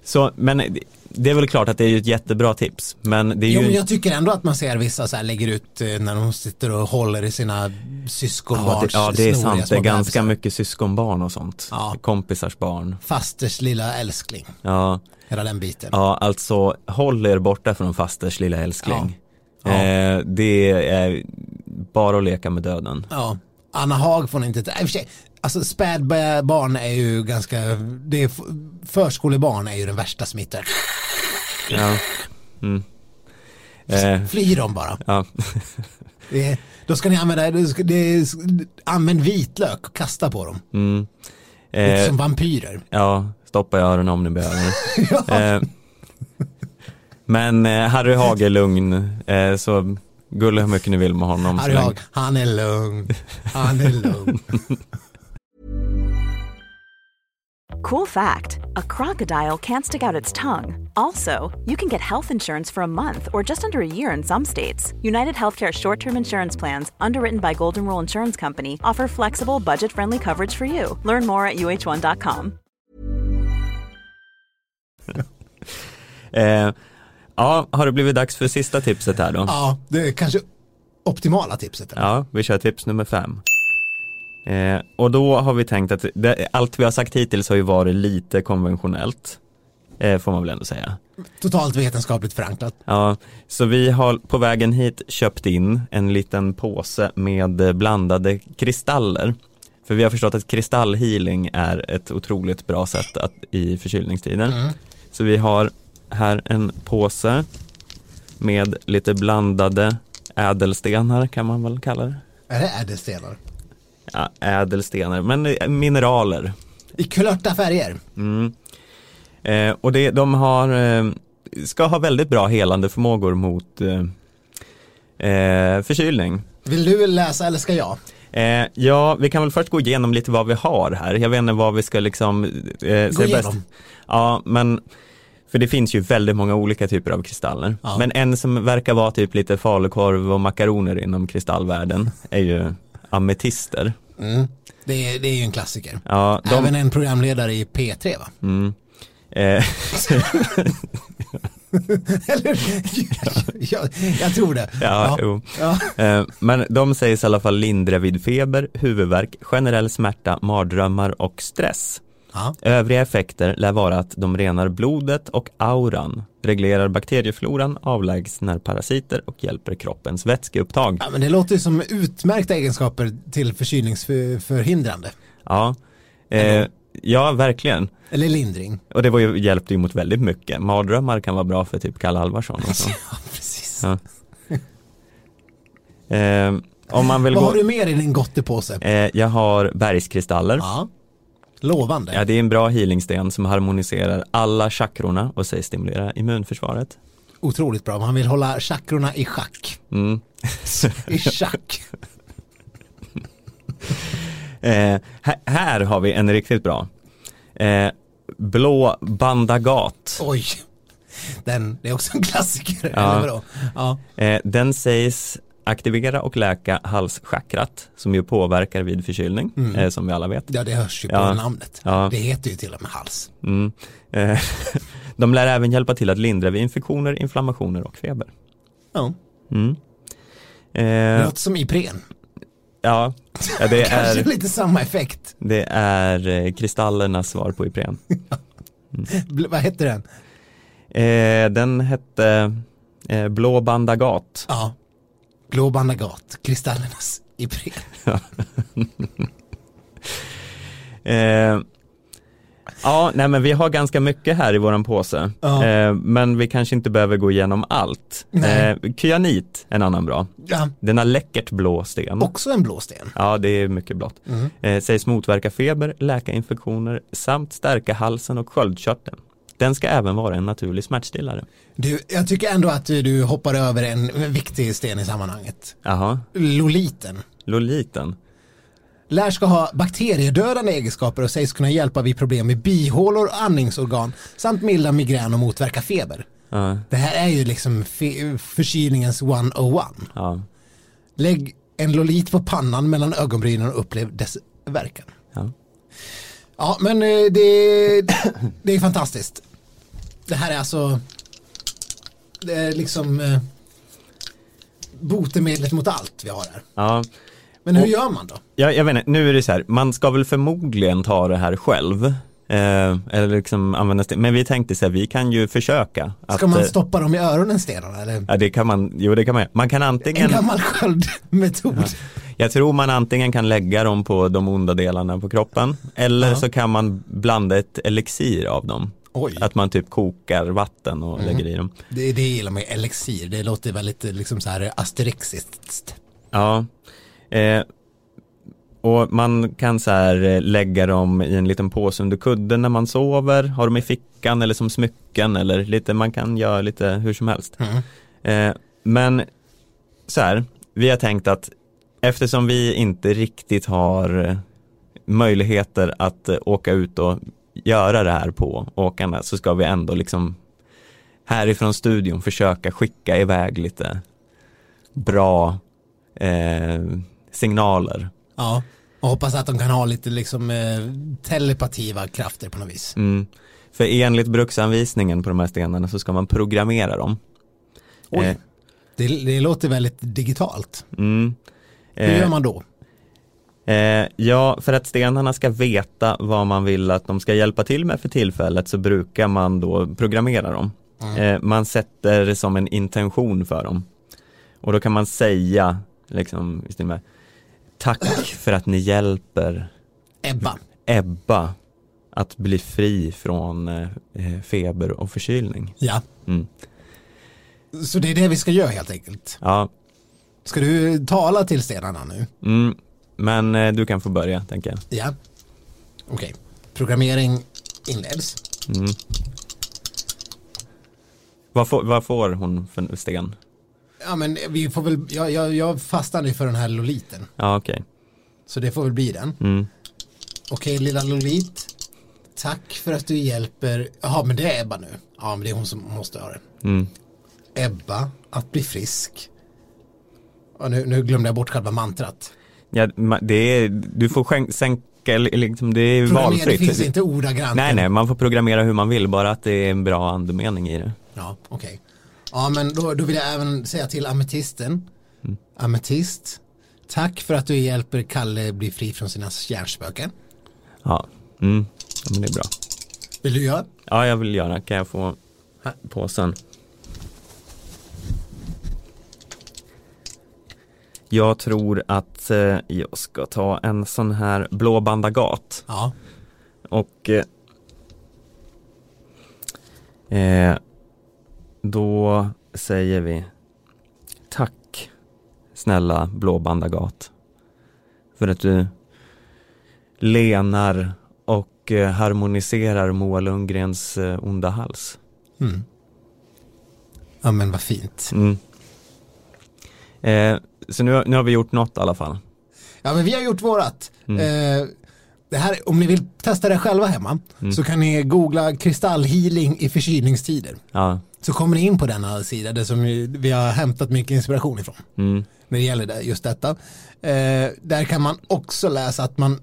så, men det är väl klart att det är ett jättebra tips, men det är Jo, ju men jag tycker ändå att man ser vissa så här lägger ut eh, när de sitter och håller i sina Ja det, syskonbarns ja, det är sant. Det är ganska bebisar. mycket syskonbarn och sånt. Ja. Kompisars barn. Fasters lilla älskling, Ja, hela den biten. ja, alltså håll er borta från fasters lilla älskling. Ja. Eh, det är bara att leka med döden. Ja. Anna Haag får ni inte. I och för sig, Alltså spädbarn är ju ganska, det är, förskolebarn är ju den värsta smittan. Ja. Mm. Eh, Fly dem bara. ja. Det då ska ni använda, det det använd vitlök och kasta på dem. Mm. Eh, som vampyrer. ja, stoppa i öronen om ni behöver. ja. Eh, men eh, Harry Haag är lugn, eh, så gulla hur mycket ni vill med honom. Harry Haag, han är lugn. Han är lugn. Cool fact a crocodile can't stick out its tongue. Also, you can get health insurance for a month or just under a year in some states. United Healthcare short term insurance plans, underwritten by Golden Rule Insurance Company, offer flexible, budget friendly coverage for you. Learn more at uh1.com. Eh, ja, har det blivit dags för sista tipset här då? Ja, det är kanske optimala tipset. Ja, vi kör tips nummer fem. Eh, och då har vi tänkt att det, allt vi har sagt hittills har ju varit lite konventionellt. Eh, får man väl ändå säga. Totalt vetenskapligt förankrat. Ja, så vi har på vägen hit köpt in en liten påse med blandade kristaller. För vi har förstått att kristallhealing är ett otroligt bra sätt att, i förkylningstider. Så vi har här en påse med lite blandade ädelstenar kan man väl kalla det. Är det ädelstenar? Ja, ädelstenar, men eh, mineraler. I kulörta färger. Mm. Eh, och det, de har, eh, ska ha väldigt bra helande förmågor mot eh, eh, förkylning. Vill du läsa eller ska jag? Eh, ja, vi kan väl först gå igenom lite vad vi har här. Jag vet inte vad vi ska liksom eh, Gå igenom. Ja, men för det finns ju väldigt många olika typer av kristaller. Ja. Men en som verkar vara typ lite falukorv och makaroner inom kristallvärlden är ju ametister. Mm. Det, är, det är ju en klassiker. Ja, de, Även en programledare i P3 va? mm, eh, Eller? jag, jag tror det. Ja, jo. Ja. Eh, Men de sägs i alla fall lindra vid feber, huvudvärk, generell smärta, mardrömmar och stress. Ja. Övriga effekter lär vara att de renar blodet och auran, reglerar bakteriefloran, avlägsnar parasiter och hjälper kroppens vätskeupptag. ja, men det låter ju som utmärkta egenskaper till förkylningsförhindrande. Ja, eh, ja verkligen. Eller lindring. Och det var ju, hjälpte ju mot väldigt mycket. Mardrömmar kan vara bra för typ Kalle Alvarsson och så. Ja, precis. Ja. Eh, om man vill Vad gå... har du mer i din gottepåse? Eh, jag har bergskristaller. Ja. Lovande. Ja, det är en bra healingsten som harmoniserar alla chakrorna och sägs stimulera immunförsvaret. Otroligt bra. Man vill hålla chakrorna i schack. Mm. I schack. Eh, här, här har vi en riktigt bra. Eh, blå bandagat. Oj. Den, det är också en klassiker. Ja. Ja. Eh, den sägs aktivera och läka halschakrat som ju påverkar vid förkylning, eh, som vi alla vet. ja, det hörs ju på Ja. namnet. Ja. Det heter ju till och med hals. Mm. Eh, de lär även hjälpa till att lindra vid infektioner, inflammationer och feber. Ja. Mm. Eh, låter som Ipren. Ja, ja det, Kanske är, lite samma effekt. det är eh, kristallernas svar på Ipren. Bl- vad heter den? Eh, den hette eh, Blå bandagat. Ja. Blå bandagat, kristallernas Ipren. Eh, ja, nej men vi har ganska mycket här i våran påse. Ja. Eh, men vi kanske inte behöver gå igenom allt. Eh, kyanit, en annan bra. Ja, Den har läckert blå sten. också en blå sten. Ja, det är mycket blått. Mm. Eh, sägs motverka feber, läka infektioner samt stärka halsen och sköldkörteln. Den ska även vara en naturlig smärtstillare. Du, jag tycker ändå att du, hoppar över en viktig sten i sammanhanget. Jaha, Loliten. loliten. Lär ska ha bakteriedödande egenskaper och sägs kunna hjälpa vid problem med bihålor och andningsorgan samt milda migrän och motverka feber. Ja, Det här är ju liksom förkylningens 101. ja, Lägg en lolit på pannan mellan ögonbrynen och upplev dess verkan. ja. Ja, men eh, det, det är fantastiskt. Det här är alltså det är liksom eh, botemedlet mot allt vi har här. ja. Men hur Och- gör man då? Jag, jag vet inte, nu är det så här, man ska väl förmodligen ta det här själv. Eh, eller liksom använda sten. Men vi tänkte så här, vi kan ju försöka. Ska att, man eh, stoppa dem i öronen stenarna eller? Ja det kan man, jo det kan man. Man kan En antingen, gammal sköldmetod. jag tror man antingen kan lägga dem på de onda delarna på kroppen. Eller Ja. så kan man blanda ett elixir av dem. Oj, Att man typ kokar vatten och lägger i dem. det, det gillar man ju, elixir. Det låter väldigt eh, liksom så här asterixiskt. Ja. Eh, och man kan så här eh, lägga dem i en liten påse under kudden när man sover, ha dem i fickan eller som smycken eller lite, man kan göra lite hur som helst. Mm. Eh, men så här, vi har tänkt att eftersom vi inte riktigt har eh, möjligheter att eh, åka ut och göra det här på åkarna så ska vi ändå liksom härifrån studion försöka skicka iväg lite bra eh, signaler. Ja, och hoppas att de kan ha lite liksom eh, telepativa krafter på något vis. Mm. För enligt bruksanvisningen på de här stenarna så ska man programmera dem. Oj. Eh, Det, det låter väldigt digitalt. mm. Hur Eh, gör man då? Eh, ja, för att stenarna ska veta vad man vill att de ska hjälpa till med för tillfället så brukar man då programmera dem. Eh, man sätter det som en intention för dem. Och då kan man säga, liksom, med, tack för att ni hjälper Ebba. Ebba att bli fri från eh, eh, feber och förkylning. Ja. Mm. Så det är det vi ska göra helt enkelt. Ja, Ska du tala till stenarna nu? mm. Men eh, du kan få börja, tänker jag. Ja. Okej. Programmering inleds. Mm. Vad, får, vad får hon för sten? Ja men vi får väl, jag, jag, jag fastnade ju för den här Loliten. Ja, okej. Så det får väl bli den. Mm. Okej lilla Lolit. Tack för att du hjälper, jaha men det är Ebba nu. Ja men det är hon som måste ha det. Mm. Ebba, att bli frisk. Och nu, nu glömde jag bort själva mantrat. Ja, det är, du får skänk, sänka, liksom, det är Programmera, Det valfritt. finns inte ordagrant. Nej, nej, man får programmera hur man vill, bara att det är en bra andemening i det. Ja, okej. Ja, men då, då vill jag även säga till ametisten. Mm. Ametist, tack för att du hjälper Kalle bli fri från sina hjärnspöken. Ja, mm. ja men det är bra. Vill du göra? Ja, jag vill göra, kan jag få påsen? Jag tror att eh, jag ska ta en sån här blå bandagat Ja. och eh, eh, då säger vi tack snälla blå bandagat för att du lenar och eh, harmoniserar Moa Lundgrens eh, onda hals. Mm. Ja, men vad fint. Mm. Eh, så nu, nu har vi gjort något i alla fall. Ja, men vi har gjort vårat. Mm. Eh, det här, om ni vill testa det själva hemma Mm. så kan ni googla kristallhealing i förkylningstider. Ja, Så kommer ni in på denna sida, det som vi har hämtat mycket inspiration ifrån. mm. när det gäller det, just detta. Eh, där kan man också läsa att man,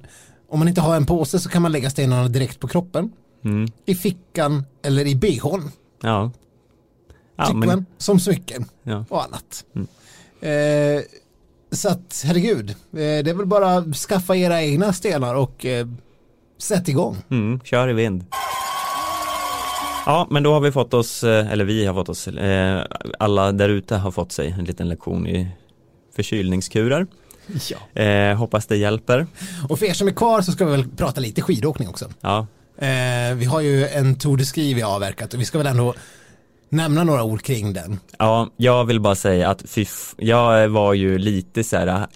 om man inte har en påse så kan man lägga stenarna direkt på kroppen, Mm. i fickan eller i bhn, ja. Ja, men, som smycken ja. och annat. Mm. Eh, så att herregud, eh, det är väl bara att skaffa era egna stenar och eh, sätt igång. Mm, kör i vind. Ja, men då har vi fått oss, eh, eller vi har fått oss, eh, alla där ute har fått sig en liten lektion i förkylningskurer. Ja. Eh, hoppas det hjälper. Och för er som är kvar så ska vi väl prata lite skidåkning också. Ja, Eh, vi har ju en Tour de Ski vi har avverkat och vi ska väl ändå nämna några ord kring den. ja jag vill bara säga att fy f- jag var ju lite så här,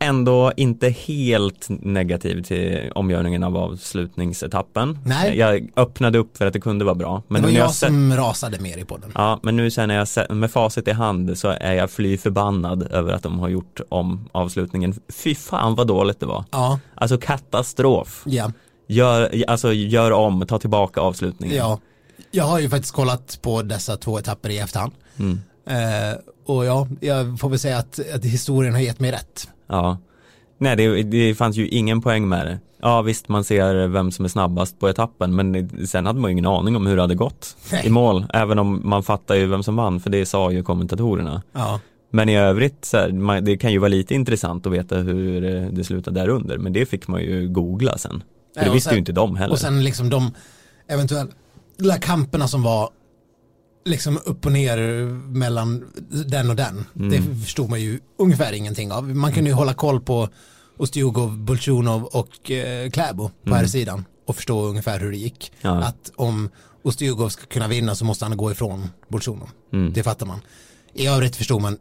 ändå inte helt negativ till omgörningen av avslutningsetappen. Nej. Jag öppnade upp för att det kunde vara bra. Men det var jag sett- som rasade mer i podden. Ja, men nu sen när jag med facit i hand så är jag fly förbannad över att de har gjort om avslutningen. Fy fan vad dåligt det var. Ja, Alltså katastrof. ja, Gör, alltså gör om, ta tillbaka avslutningen. ja. Jag har ju faktiskt kollat på dessa två etapper i efterhand. Mm. Eh, och ja, jag får väl säga att, att historien har gett mig rätt. Ja. Nej, det, det fanns ju ingen poäng med det. Ja visst, man ser vem som är snabbast på etappen, men sen hade man ju ingen aning om hur det hade gått Nej. i mål. Även om man fattar ju vem som vann, för det sa ju kommentatorerna. Ja, Men i övrigt, så här, man, det kan ju vara lite intressant att veta hur det slutade där under, men det fick man ju googla sen. För Ja, det visste sen- ju inte de heller. och sen liksom de eventuella kamperna som var liksom upp och ner mellan den och den. Mm. Det förstod man ju ungefär ingenting av. Man kunde ju hålla koll på Ostjugov, Bulchunov och eh, Kläbo på här sidan och förstå ungefär hur det gick. Mm. Ja. Att om Ostjugov ska kunna vinna så måste han gå ifrån Bulchunov. Mm. Det fattar man. I övrigt förstod man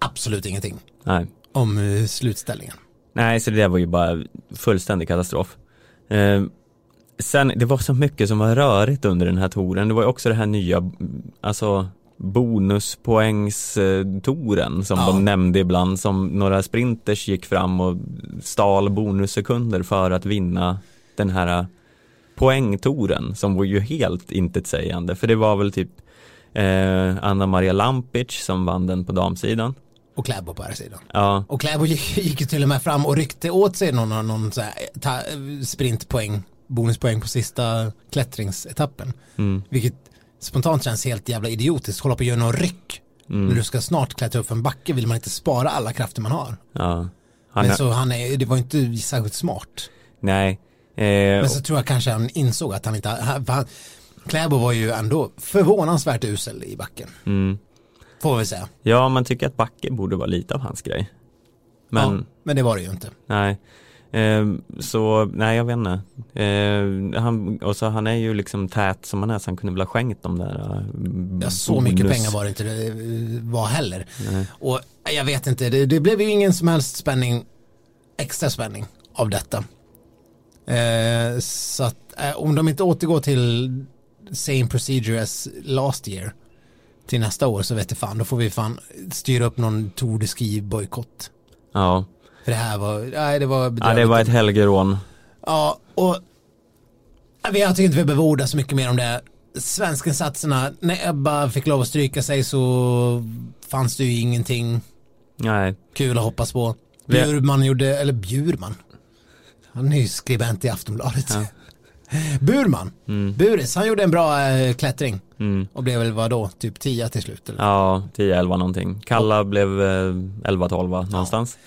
absolut ingenting Nej. om eh, slutställningen. Nej, så det där var ju bara fullständig katastrof. Eh, sen, det var så mycket som var rörigt under den här touren. Det var ju också det här nya, alltså bonuspoängstoren som Ja. de nämnde ibland som några sprinters gick fram och stal bonussekunder för att vinna den här poängtoren som var ju helt intetsägande för det var väl typ eh, Anna Maria Lampic som vann den på damsidan. Och Kläbo på här sidan. Ja, Och Kläbo gick, gick ju till och med fram och ryckte åt sig någon, någon så här, ta, sprintpoäng, bonuspoäng på sista klättringsetappen. mm, Vilket spontant känns helt jävla idiotiskt. Hålla på och göra någon ryck. mm, När du ska snart klättra upp för en backe vill man inte spara alla krafter man har. ja. Han, Men så han är, det var inte särskilt smart. nej. Eh, Men så tror jag kanske han insåg att han inte, han, Kläbo var ju ändå förvånansvärt usel i backen. mm. Får vi säga. Ja, man tycker att backe borde vara lite av hans grej. Men ja, men det var det ju inte. nej. Eh, så nej, jag vet inte. Eh, han, och så han är ju liksom tät som han är så han kunde väl ha skänkt de där uh, Ja, så mycket pengar var det inte det eh, var heller. Och jag vet inte, det, det blev ju ingen som helst spänning, extra spänning av detta. Eh, så att eh, om de inte återgår till same procedure as last year till nästa år så vet jag fan, då får vi fan styra upp någon Tour de Ski bojkott. Ja. För det här var, nej det var ja, bedrövligt. det var ett helgerån. Ja, och jag tycker inte vi behöver orda så mycket mer om det. Svenskinsatserna, när Ebba fick lov att stryka sig så fanns det ju ingenting Nej. kul att hoppas på. Bjurman gjorde, eller Bjurman, han är ju skribent i Aftonbladet. Burman, Buris, han gjorde en bra äh, klättring Mm. och blev väl vad då, typ 10 till slut eller? Ja, 10-11 någonting. Kalla blev eh, 11-12 någonstans. Ja,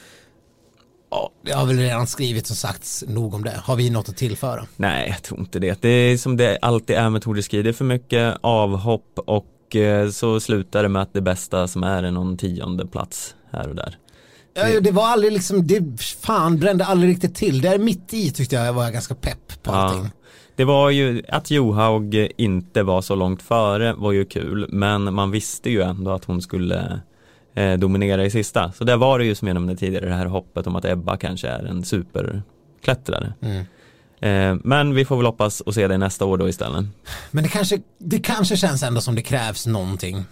det har väl redan skrivit som sagts nog om det. Har vi något att tillföra? Nej, jag tror inte det. Det är som det alltid är med Tour de Ski. Det är för mycket avhopp och eh, så slutar det med att det bästa som är är någon tionde plats här och där. Ja, det var aldrig liksom, det fan brände aldrig riktigt till. Där mitt i tyckte jag var jag ganska pepp på allting. Det var ju att Johaug inte var så långt före var ju kul men man visste ju ändå att hon skulle eh, dominera i sista. Så där var det ju som jag nämnde tidigare det här hoppet om att Ebba kanske är en superklättrare. Mm. Eh, men vi får väl hoppas och se det nästa år då istället. Men det kanske, det kanske känns ändå som det krävs någonting.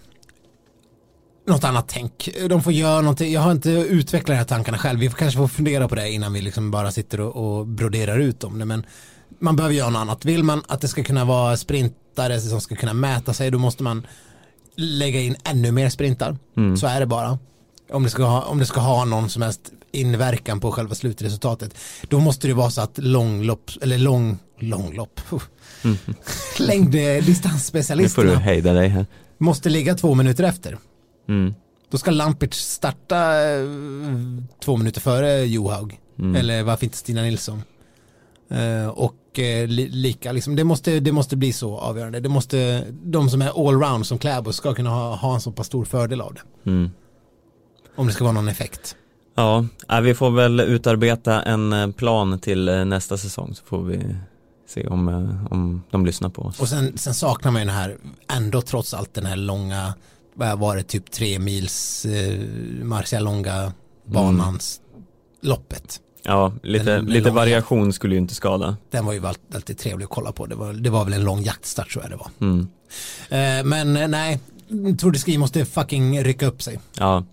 Något annat tänk. De får göra någonting. Jag har inte utvecklat de här tankarna själv. Vi kanske får fundera på det innan vi liksom bara sitter och, och broderar ut om det. Men man behöver göra något annat. Vill man att det ska kunna vara sprintare som ska kunna mäta sig då måste man lägga in ännu mer sprintar. Så är det bara. Om det, ska ha, om det ska ha någon som helst inverkan på själva slutresultatet. Då måste det vara så att långlopp, eller lång, långlopp, mm. Nu får längddistansspecialisterna du hejda dig här. måste ligga två minuter efter. Mm. Då ska Lampert starta eh, två minuter före Johaug. Mm. Eller varför inte Stina Nilsson. Eh, och eh, li, lika, liksom, det, måste, det måste bli så avgörande. Det måste, de som är allround som Kläbo ska kunna ha, ha en så pass stor fördel av det. Mm. Om det ska vara någon effekt. Ja, äh, vi får väl utarbeta en eh, plan till eh, nästa säsong så får vi se om, om de lyssnar på oss. Och sen, sen saknar man ju den här, ändå trots allt den här långa, vad var det, typ tre mils eh, Marcialonga banans loppet. Ja, lite, Den- den lite variation skulle ju inte skada. Den var ju alltid, trevlig att kolla på. Det var, det var väl en lång jaktstart tror jag det var. Mm. Eh, men eh, nej, Tour de Ski måste fucking rycka upp sig. Ja.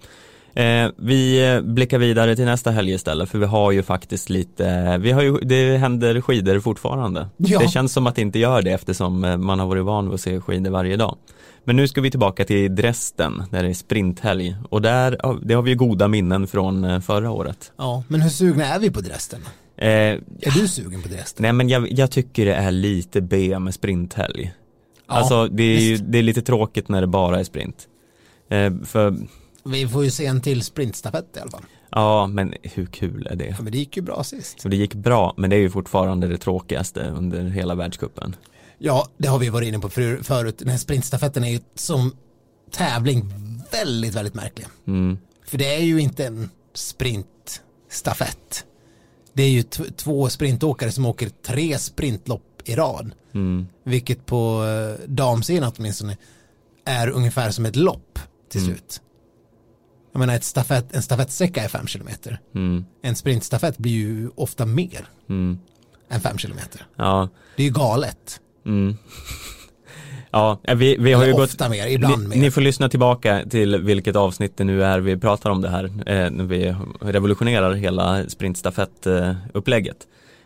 Eh, vi eh, blickar vidare till nästa helg istället för vi har ju faktiskt lite, vi har ju, det händer skidor fortfarande. Ja. Det känns som att det inte gör det eftersom eh, man har varit van vid att se skidor varje dag. Men nu ska vi tillbaka till Dresden där det är sprinthelg och där, det har vi goda minnen från eh, förra året. Ja, men hur sugna är vi på Dresden? Eh, Är du sugen på Dresden? nej men jag, jag tycker det är lite B med sprinthelg. Ja, alltså det är, ju, det är lite tråkigt när det bara är sprint. Eh, för, Vi får ju se en till sprintstafett i alla fall. ja men hur kul är det? Ja, men det gick ju bra sist. Det gick bra, men det är ju fortfarande det tråkigaste under hela världscupen. Ja, det har vi varit inne på för, förut. Den här sprintstafetten är ju som tävling väldigt, väldigt märklig. Mm, För det är ju inte en sprintstafett. Det är ju två sprintåkare som åker tre sprintlopp i rad. mm, Vilket på eh, damsidan åtminstone är ungefär som ett lopp till Mm. slut. Jag menar ett stafett, en stafettsträcka är fem kilometer. mm, En sprintstafett blir ju ofta mer mm. än fem kilometer. Ja, Det är ju galet. Mm. Ja, vi, vi har ju gått mer, ni, ni får lyssna tillbaka till vilket avsnitt det nu är vi pratar om det här, eh, när vi revolutionerar hela sprintstafett-upplägget.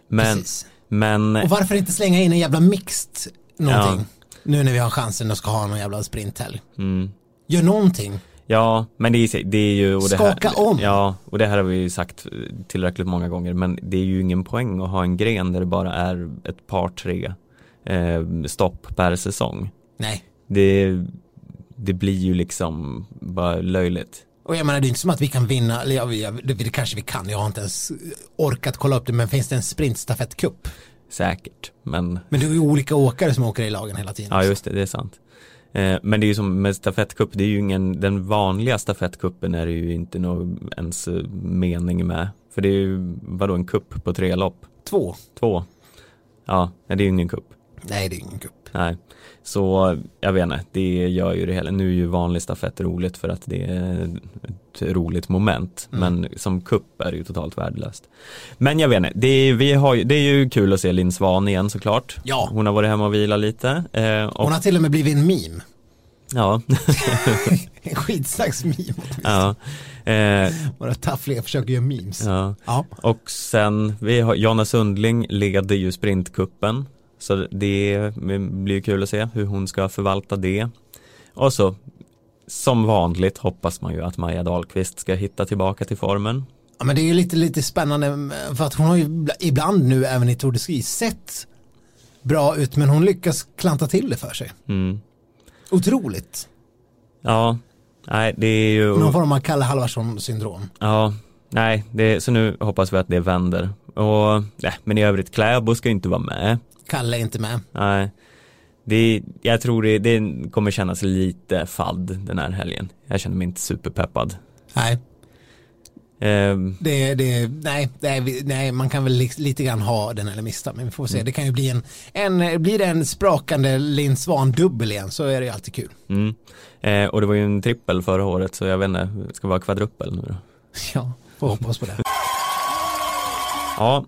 Men, Precis. men, Och varför inte slänga in en jävla mixed någonting? Nu när vi har chansen och ska ha någon jävla sprinthelg. mm, Gör någonting. ja, men det är, det är ju och det Skaka här, om. Ja, och det här har vi ju sagt tillräckligt många gånger, men det är ju ingen poäng att ha en gren där det bara är ett par, tre eh, stopp per säsong. Nej. Det, det blir ju liksom bara löjligt. Och jag menar det är inte som att vi kan vinna, eller ja, vi, det, det kanske vi kan, jag har inte ens orkat kolla upp det, men finns det en sprintstafettcup? Säkert, men Men det är ju olika åkare som åker i lagen hela tiden. ja just det, det är sant. Eh, men det är ju som med stafettcup, det är ju ingen, den vanliga stafettcupen är det ju inte någon ens eh, mening med. För det är ju, vadå en kupp på tre lopp? Två. Två? Ja, det är ju ingen kupp. Nej, det är ingen cup. Nej, så jag vet inte, det gör ju det hela. Nu är ju vanlig stafett roligt för att det är ett roligt moment, Mm. men som kupp är det ju totalt värdelöst. Men jag vet inte, det är, vi har, ju- det är ju kul att se Linn Svan igen såklart. Ja. Hon har varit hemma och vilat lite. Eh, och, Hon har till och med blivit en meme. Ja, En skitslags meme. ja. Eh, Våra taffliga försöker göra memes. ja. Ja. Och sen, vi har, Jonna Sundling leder ju sprintkuppen. Så det blir kul att se hur hon ska förvalta det. Och så, som vanligt hoppas man ju att Maja Dahlqvist ska hitta tillbaka till formen. Ja, men det är ju lite, lite spännande för att hon har ju ibla- ibland nu även i Tour de Ski sett bra ut men hon lyckas klanta till det för sig. Mm. Otroligt. Ja, nej det är ju, Någon form av Kalle Halvarsson syndrom. ja, nej, det, så nu hoppas vi att det vänder. Och, nej, men i övrigt, Kläbo ska ju inte vara med. Kalle är inte med. Nej, det, jag tror det, det kommer kännas lite fadd den här helgen. Jag känner mig inte superpeppad. Nej, Ehm, det, det, nej, det är, nej, man kan väl li- lite grann ha den eller mista, men vi får se. Det kan ju bli en, en blir det en sprakande Linn Svan dubbel igen så är det ju alltid kul. mm. eh, och det var ju en trippel förra året så jag vet inte, ska det vara kvadruppel nu då? Ja, får hoppas på det. Ja,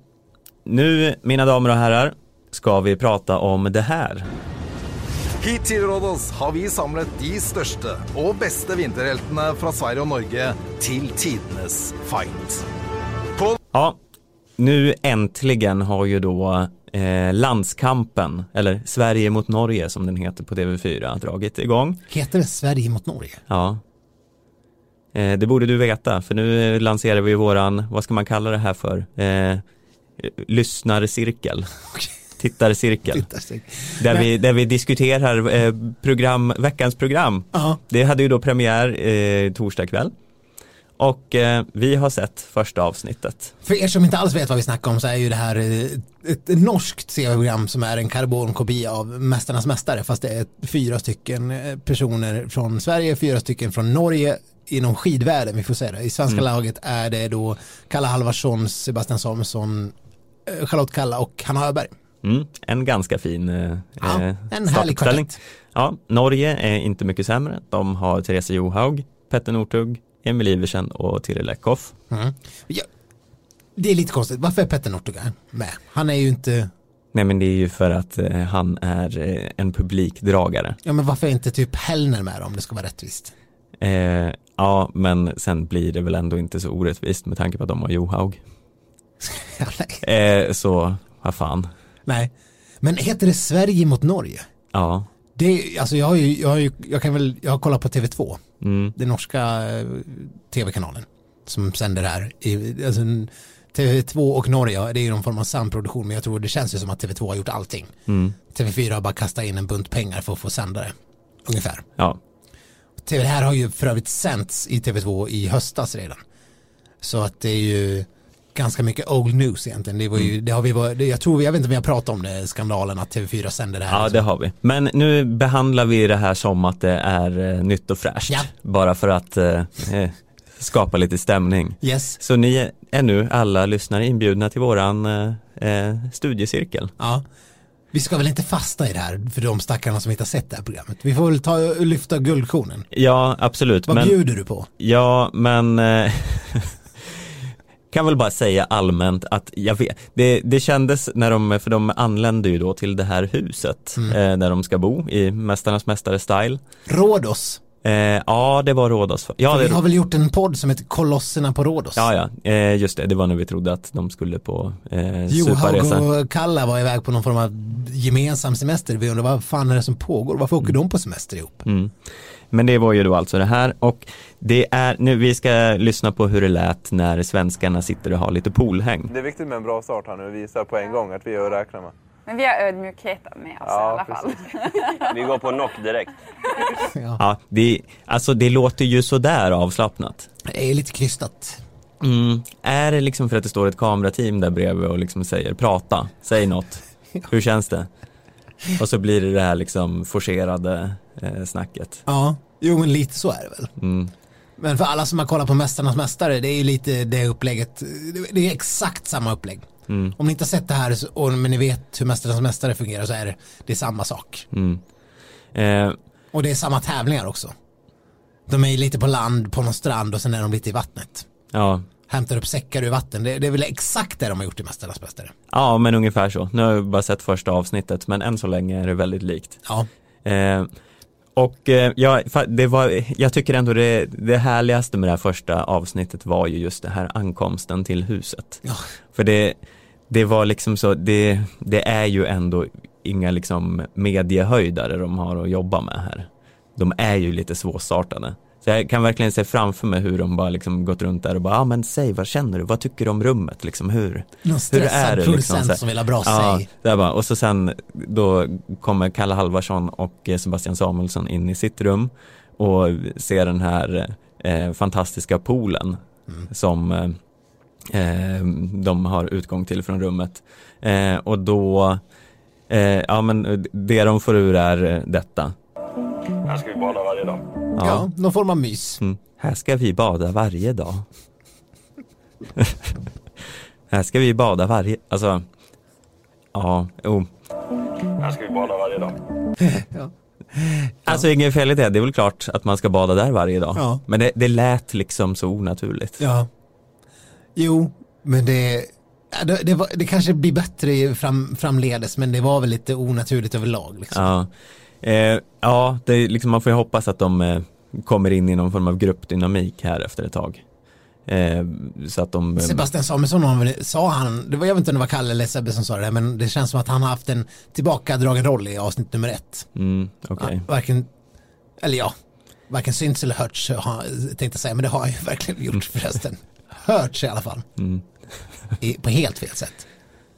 nu mina damer och herrar ska vi prata om det här. Hit til Rådås har vi samlet de største og beste vinterheltene fra Sverige og Norge til tidenes fight. Ja, nu äntligen har ju då eh, landskampen, eller Sverige mot Norge som den heter på TV4, dragit igång. Heter det Sverige mot Norge? Ja. Eh, det borde du veta, för nu lanserar vi våran, vad ska man kalla det här för? Eh, lyssnarcirkel. tittarcirkel. Tittarcirkel. Där, Men- vi, där vi diskuterar eh, program, veckans program. Ja. Det hade ju då premiär eh, torsdag kväll. Och eh, vi har sett första avsnittet. För er som inte alls vet vad vi snackar om så är ju det här eh, ett norskt tv-program som är en karbonkopia av Mästarnas Mästare fast det är fyra stycken eh, personer från Sverige, fyra stycken från Norge inom skidvärlden, vi får säga det. I svenska laget är det då Kalle Halvarsson, Sebastian Samuelsson, eh, Charlotte Kalla och Hanna Öberg. Mm, en ganska fin eh, Ja, eh, en härlig kvartett. Ja, Norge är inte mycket sämre. De har Therese Johaug, Petter Northug, Emil Iversen och Tiril Eckhoff. Mm. Ja, det är lite konstigt, varför är Petter Northug med? Han är ju inte, Nej men det är ju för att eh, han är eh, en publikdragare. ja men varför är inte typ Hellner med om det ska vara rättvist? Eh, ja, men sen blir det väl ändå inte så orättvist med tanke på att de har Johaug. Ja. Eh, så, vad fan. Nej. Men heter det Sverige mot Norge? Ja, Det, alltså jag har ju, jag har ju, jag kan väl, jag har kollat på TV2, mm, den norska eh, tv-kanalen som sänder här. I, alltså, TV2 och Norge, det är ju någon form av samproduktion, men jag tror det känns ju som att TV2 har gjort allting. mm, TV4 har bara kastat in en bunt pengar för att få sända det, ungefär. ja, TV, det här har ju för övrigt sänts i TV2 i höstas redan. Så att det är ju ganska mycket old news egentligen. Det var Mm. ju, det har vi, varit- jag tror, jag vet inte om vi har pratat om det, skandalen att TV4 sänder det här. ja det har vi. Men nu behandlar vi det här som att det är eh, nytt och fräscht. Ja. Bara för att eh, eh, skapa lite stämning. Yes. Så ni är nu alla lyssnare inbjudna till våran eh, eh, studiecirkel. Ja. Vi ska väl inte fastna i det här för de stackarna som inte har sett det här programmet. Vi får väl ta och lyfta guldkornen. Ja, absolut. Vad men, bjuder du på? Ja, men eh, kan väl bara säga allmänt att jag vet, det, det kändes när de, för de anlände ju då till det här huset Mm. eh, där de ska bo i Mästarnas Mästare-style. Rhodos. Eh, ja, det var Rhodos. Ja, det, vi har väl gjort en podd som heter Kolosserna på Rhodos. ja, ja eh, just det, det var när vi trodde att de skulle på eh, Johaug suparresa. och Kalla var iväg på någon form av gemensam semester. Vi undrar vad fan är det som pågår? Varför åker de på semester ihop? Mm. Men det var ju då alltså det här och det är nu vi ska lyssna på hur det lät när svenskarna sitter och har lite poolhäng. Det är viktigt med en bra start här nu och visa på en gång att vi är att räkna med. Men vi har ödmjukheten med oss Ja, i alla fall. Vi går på knock direkt. Ja, det, alltså det låter ju sådär avslappnat. Det är lite krystat. Mm. Är det liksom för att det står ett kamerateam där bredvid och liksom säger prata, säg något, hur känns det? Och så blir det det här liksom forcerade eh, snacket. Ja, jo men lite så är det väl. Mm. Men för alla som har kollat på Mästarnas Mästare, det är ju lite det upplägget, det är exakt samma upplägg. Mm. Om ni inte har sett det här, och, men ni vet hur Mästarnas Mästare fungerar så är det, det är samma sak. Mm. Eh, Och det är samma tävlingar också. De är lite på land, på någon strand och sen är de lite i vattnet. ja. Hämtar upp säckar ur vatten. Det, det är väl exakt det de har gjort i Mästarnas Mästare. ja, men ungefär så. Nu har jag bara sett första avsnittet, men än så länge är det väldigt likt. Ja, Eh, och eh, ja, det var, jag tycker ändå det, det härligaste med det här första avsnittet var ju just det här ankomsten till huset. Ja. För det, det var liksom så, det, det är ju ändå inga liksom mediehöjdare de har att jobba med här. De är ju lite svårstartade. Så jag kan verkligen se framför mig hur de bara liksom gått runt där och bara, ja ah, men säg vad känner du, vad tycker du om rummet liksom, hur, någon hur är det liksom? Så som vill ha bra Ja, där bara. Och så sen då kommer Kalle Halvarsson och eh, Sebastian Samuelsson in i sitt rum och ser den här eh, fantastiska poolen som eh, eh, de har utgång till från rummet. Eh, och då, eh, ja men det de får ur är detta. Här ska vi bada varje dag. Ja. Ja. någon form av mys. Mm. Här ska vi bada varje dag. här ska vi bada varje, alltså, ja, jo. Här ska vi bada varje dag. Alltså inget fel i det, det är väl klart att man ska bada där varje dag. Ja. Men det, det lät liksom så onaturligt. Ja. Jo, men det, ja, det, det, var, det kanske blir bättre i fram, framledes, men det var väl lite onaturligt överlag. Liksom. Ja, eh, ja det liksom, man får ju hoppas att de eh, kommer in i någon form av gruppdynamik här efter ett tag. Eh, så att de... Sebastian Samuelsson sa han, det var, jag vet inte om det var Kalle eller Sebbe som sa det, men det känns som att han har haft en tillbakadragen roll i avsnitt nummer ett. Mm, okej. Ja, varken, eller ja, varken syns eller hörts, tänkte jag säga, men det har han ju verkligen gjort förresten. Hörts i alla fall, Mm. I, på helt fel sätt.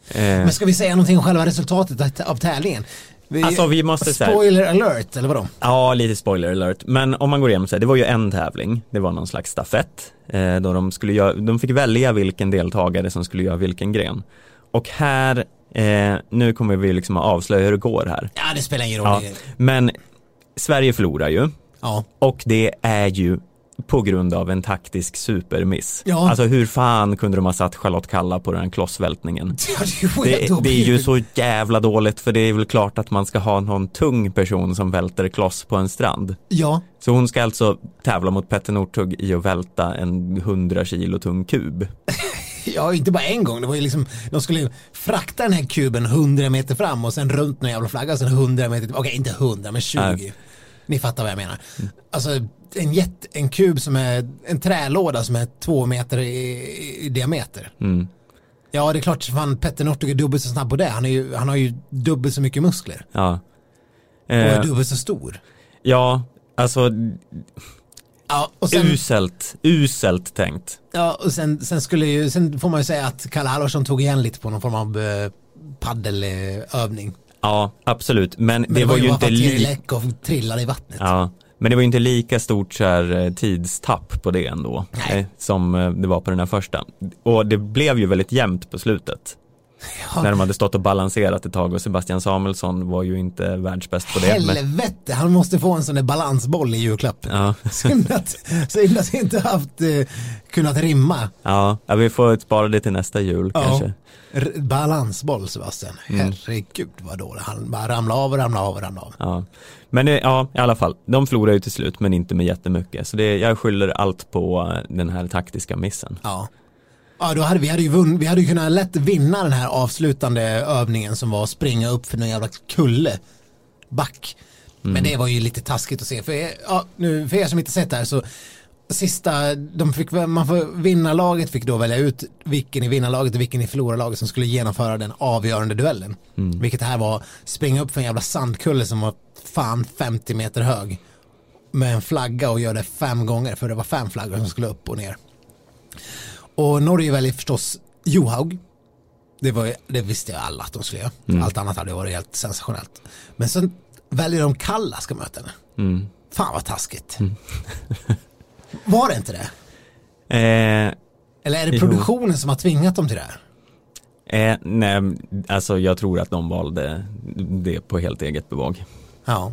Eh, Men ska vi säga någonting om själva resultatet av tävlingen? Vi, Alltså, vi måste säga- Spoiler alert, eller vadå? Ja, lite spoiler alert. Men om man går igenom så här, det var ju en tävling. Det var någon slags stafett. Eh, då de, skulle göra, de fick välja vilken deltagare som skulle göra vilken gren. Och här, eh, nu kommer vi liksom att avslöja hur det går här. Ja, det spelar ingen roll. Ja, men Sverige förlorar ju. Ja. Och det är ju på grund av en taktisk supermiss. Ja. Alltså hur fan kunde de ha satt Charlotte Kalla på den klossvältningen? Ja, det Det, det är ju så jävla dåligt för det är väl klart att man ska ha någon tung person som välter kloss på en strand. Ja, Så hon ska alltså tävla mot Petter Northug i att välta en 100 kilo tung kub. ja, inte bara en gång. Det var ju liksom, de skulle ju frakta den här kuben 100 meter fram och sen runt någon jävla flagga och sen 100 meter. Okej, inte 100 men 20. Nej. Ni fattar vad jag menar. Alltså en, jätt, en kub som är en trälåda som är två meter i, i diameter. Mm. Ja, det är klart, fan Petter Northug är dubbelt så snabb på det. Han, är ju, han har ju dubbelt så mycket muskler Ja. och är Eh, dubbelt så stor. ja, alltså Ja, och sen, uselt, uselt tänkt. ja, och sen, sen skulle ju, sen får man ju säga att Kalle Halvarsson tog igen lite på någon form av eh, paddelövning. Ja, absolut. Men, Men det var ju inte att och trillade i vattnet. Ja, men det var ju inte lika stort så här, eh, tidstapp på det ändå Nej. eh, som eh, det var på den här första. Och det blev ju väldigt jämnt på slutet. Ja. När de hade stått och balanserat ett tag och Sebastian Samuelsson var ju inte världsbäst på det. Men, Helvete, han måste få en sån där balansboll i julklapp. ja, Synd att, synd att inte haft eh, kunnat rimma. ja, ja, vi får spara det till nästa jul Ja. kanske. Balansboll Sebastian. Herregud vad dålig. Han bara ramla av och ramla av och ramla av. Ja. Men eh, ja, i alla fall, de förlorade ju till slut men inte med jättemycket. Så det, jag skyller allt på eh, den här taktiska missen. Ja. Ja, då hade vi hade ju vunn, vi hade ju kunnat lätt vinna den här avslutande övningen som var att springa upp för någon jävla kulle back. Men det var ju lite taskigt att se. För er, ja, nu, för er som inte sett det här så sista, de fick, man får, vinnarlaget fick då välja ut vilken i vinnarlaget och vilken i förlorarlaget som skulle genomföra den avgörande duellen. Vilket det här var springa upp för en jävla sandkulle som var fan 50 meter hög. Med en flagga och göra det fem gånger för det var fem flaggor som skulle upp och ner. Och Norge väljer förstås Johaug. Det, var, det visste jag alla att de skulle göra. Allt annat hade varit helt sensationellt. Men sen väljer de Kalla ska möta henne. Mm. Fan vad taskigt. Var det inte det? Eh, Eller är det Jo. produktionen som har tvingat dem till det här? eh, nej, alltså jag tror att de valde det på helt eget bevåg. Ja.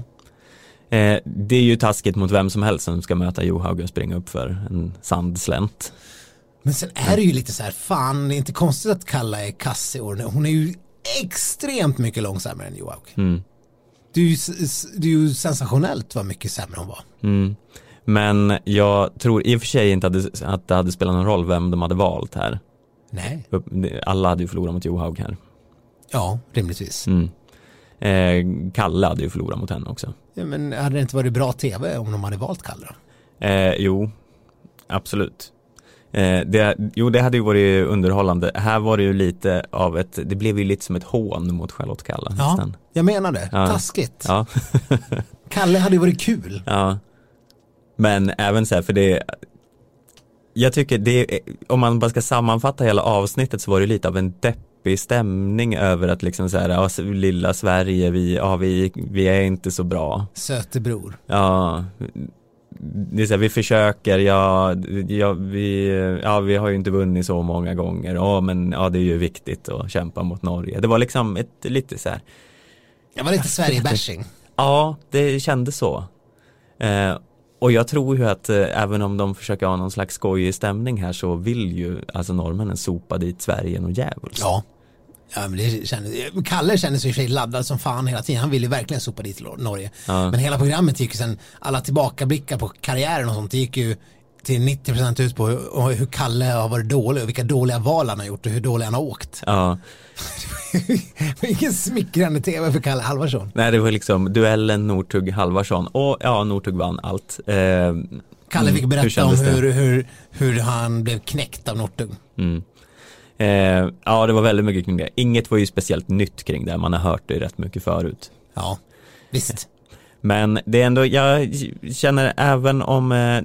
Eh, det är ju taskigt mot vem som helst som ska möta Johaug och springa upp för en sandslänt. Men sen är det ju lite så här, fan det är inte konstigt att Kalla är kass i år nu. Hon är ju extremt mycket långsammare än Johaug. Mm. Det är, ju, det är ju sensationellt vad mycket sämre hon var. Mm. Men jag tror i och för sig inte att det, hade spelat någon roll vem de hade valt här. Nej. Alla hade ju förlorat mot Johaug här. Ja, rimligtvis. Mm. Eh, Kalle hade ju förlorat mot henne också. Ja, men hade det inte varit bra tv om de hade valt Kalle då? Eh, jo, absolut. Eh, det, jo, det hade ju varit underhållande. Här var det ju lite av ett, det blev ju lite som ett hån mot Charlotte Kalla Ja, nästan. jag menar det. Ja. Taskigt. Ja. Kalle hade ju varit kul. ja. Men även så här, för det jag tycker det, om man bara ska sammanfatta hela avsnittet så var det lite av en deppig stämning över att liksom så här, ja, lilla Sverige, vi, ja, vi, vi är inte så bra. Söte bror. Ja, det är så här, vi försöker, ja, ja, vi, ja, vi har ju inte vunnit så många gånger, ja men ja, det är ju viktigt att kämpa mot Norge. Det var liksom ett lite så här, Jag var lite Sverige-bashing. ja, det kändes så. Eh, och jag tror ju att eh, även om de försöker ha någon slags skojig stämning här så vill ju alltså norrmännen sopa dit Sverige och djävulskt. Ja. Ja, men det kändes, Kalle kände sig i och för sig laddad som fan hela tiden. Han ville verkligen sopa dit Norge. Ja. Men hela programmet gick ju sen, alla tillbakablickar på karriären och sånt, det gick ju till 90% ut på hur, hur Kalle har varit dålig och vilka dåliga val han har gjort och hur dålig han har åkt. Ja, Vilken smickrande tv för Kalle Halvarsson. nej det var liksom duellen Northug Halvarsson och ja, Northug vann allt. Eh, Kalle fick mm, berätta om kändes det? hur, hur, hur han blev knäckt av Northug. Mm. Eh, ja, det var väldigt mycket kring det. Inget var ju speciellt nytt kring det, man har hört det rätt mycket förut. Ja, visst. Men det är ändå, jag känner även om eh,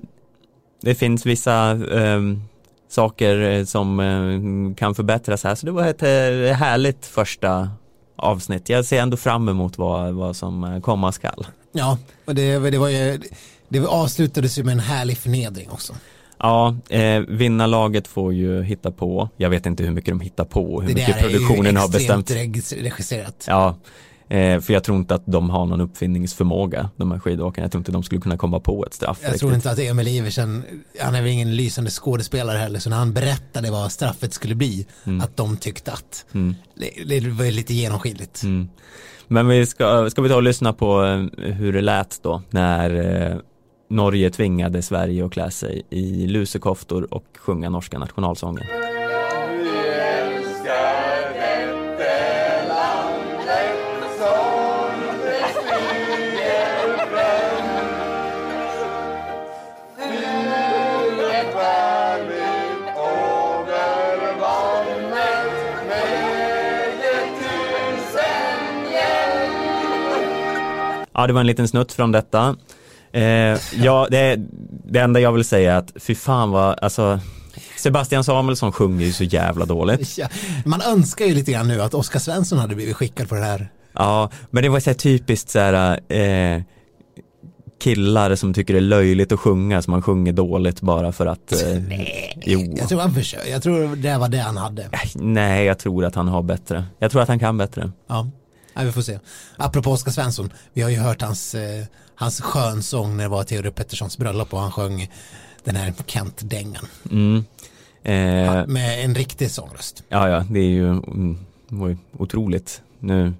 det finns vissa eh, saker eh, som eh, kan förbättras här. Så det var ett eh, härligt första avsnitt. Jag ser ändå fram emot vad, vad som komma skall. Ja, och det, det var ju, det avslutades ju med en härlig förnedring också. Ja, eh, vinnarlaget får ju hitta på. Jag vet inte hur mycket de hittar på, hur det mycket där produktionen är har ju bestämt. extremt regisserat. Ja, eh, för jag tror inte att de har någon uppfinningsförmåga, de här skidåkarna. Jag tror inte de skulle kunna komma på ett straff. Jag tror riktigt. inte att Emil Iversen, han är väl ingen lysande skådespelare heller, så när han berättade vad straffet skulle bli, att de tyckte att Mm. det, det var lite genomskinligt. Mm. Men vi ska, ska vi ta och lyssna på eh, hur det lät då när eh, Norge tvingade Sverige att klä sig i lusekoftor och sjunga norska nationalsången. Ja, det var en liten snutt från detta. Eh, ja, det, det enda jag vill säga är att fy fan vad, alltså Sebastian Samuelsson sjunger ju så jävla dåligt. Ja, man önskar ju lite grann nu att Oskar Svensson hade blivit skickad på det här. Ja, men det var så här typiskt så här eh, killar som tycker det är löjligt att sjunga, så man sjunger dåligt bara för att eh, Jo. Jag tror han försöker, jag tror det var det han hade. Nej, jag tror att han har bättre. Jag tror att han kan bättre. Ja, Nej, vi får se. Apropå Oskar Svensson, vi har ju hört hans, eh, hans skönsång när det var Theodor Petterssons bröllop och han sjöng den här Kent-dängan Mm. Eh, med en riktig sångröst. Ja, ja, det är ju mm, var ju otroligt. Nu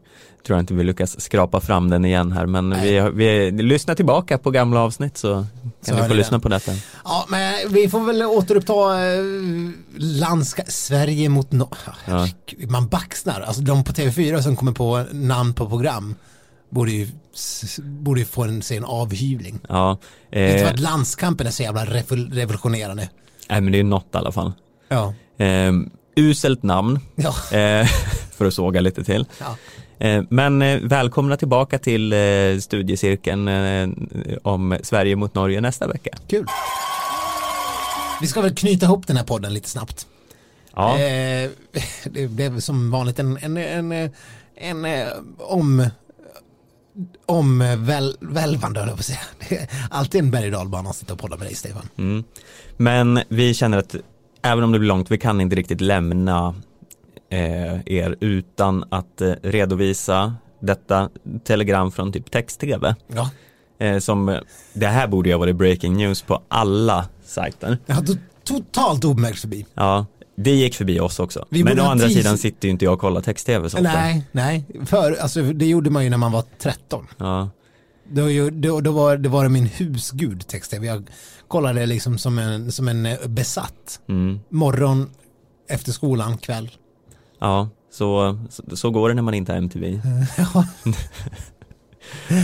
tror jag inte vi lyckas skrapa fram den igen här, men vi, vi lyssnar tillbaka på gamla avsnitt så kan Så är få det lyssna den. på detta. Ja, men vi får väl återuppta eh, landska Sverige mot no Ja. Man baxnar, alltså de på TV4 som kommer på namn på program borde ju, borde ju få en, se en avhyvling. Ja, Vet du eh, vad landskampen är så jävla revol- revolutionerande? nej, men det är ju något i alla fall. Ja. Eh, uselt namn, Ja. eh, för att såga lite till. Ja. Eh, men eh, välkomna tillbaka till eh, studiecirkeln om Sverige mot Norge nästa vecka. Kul. Vi ska väl knyta ihop den här podden lite snabbt. Ja, det blev som vanligt en, en, en, en, om om väl, välvande höll jag på att säga. Det är Alltid en berg och dalbana att sitta och podda med dig Stefan. Mm. Men vi känner att även om det blir långt, vi kan inte riktigt lämna er utan att eh, redovisa detta telegram från typ text-tv. Ja. Eh, som, det här borde ju ha varit breaking news på alla sajter. To- totalt obemärkt förbi. Ja, det gick förbi oss också. Vi Men å andra teas- sidan sitter ju inte jag och kollar text-tv så ofta. Nej, nej. För, alltså, det gjorde man ju när man var 13. Ja, Då, då, då, var, det var min husgud text-tv. Jag kollade liksom som en, som en eh, besatt. mm. Morgon, efter skolan, kväll. Ja så, så, så går det när man inte har MTV. Ja.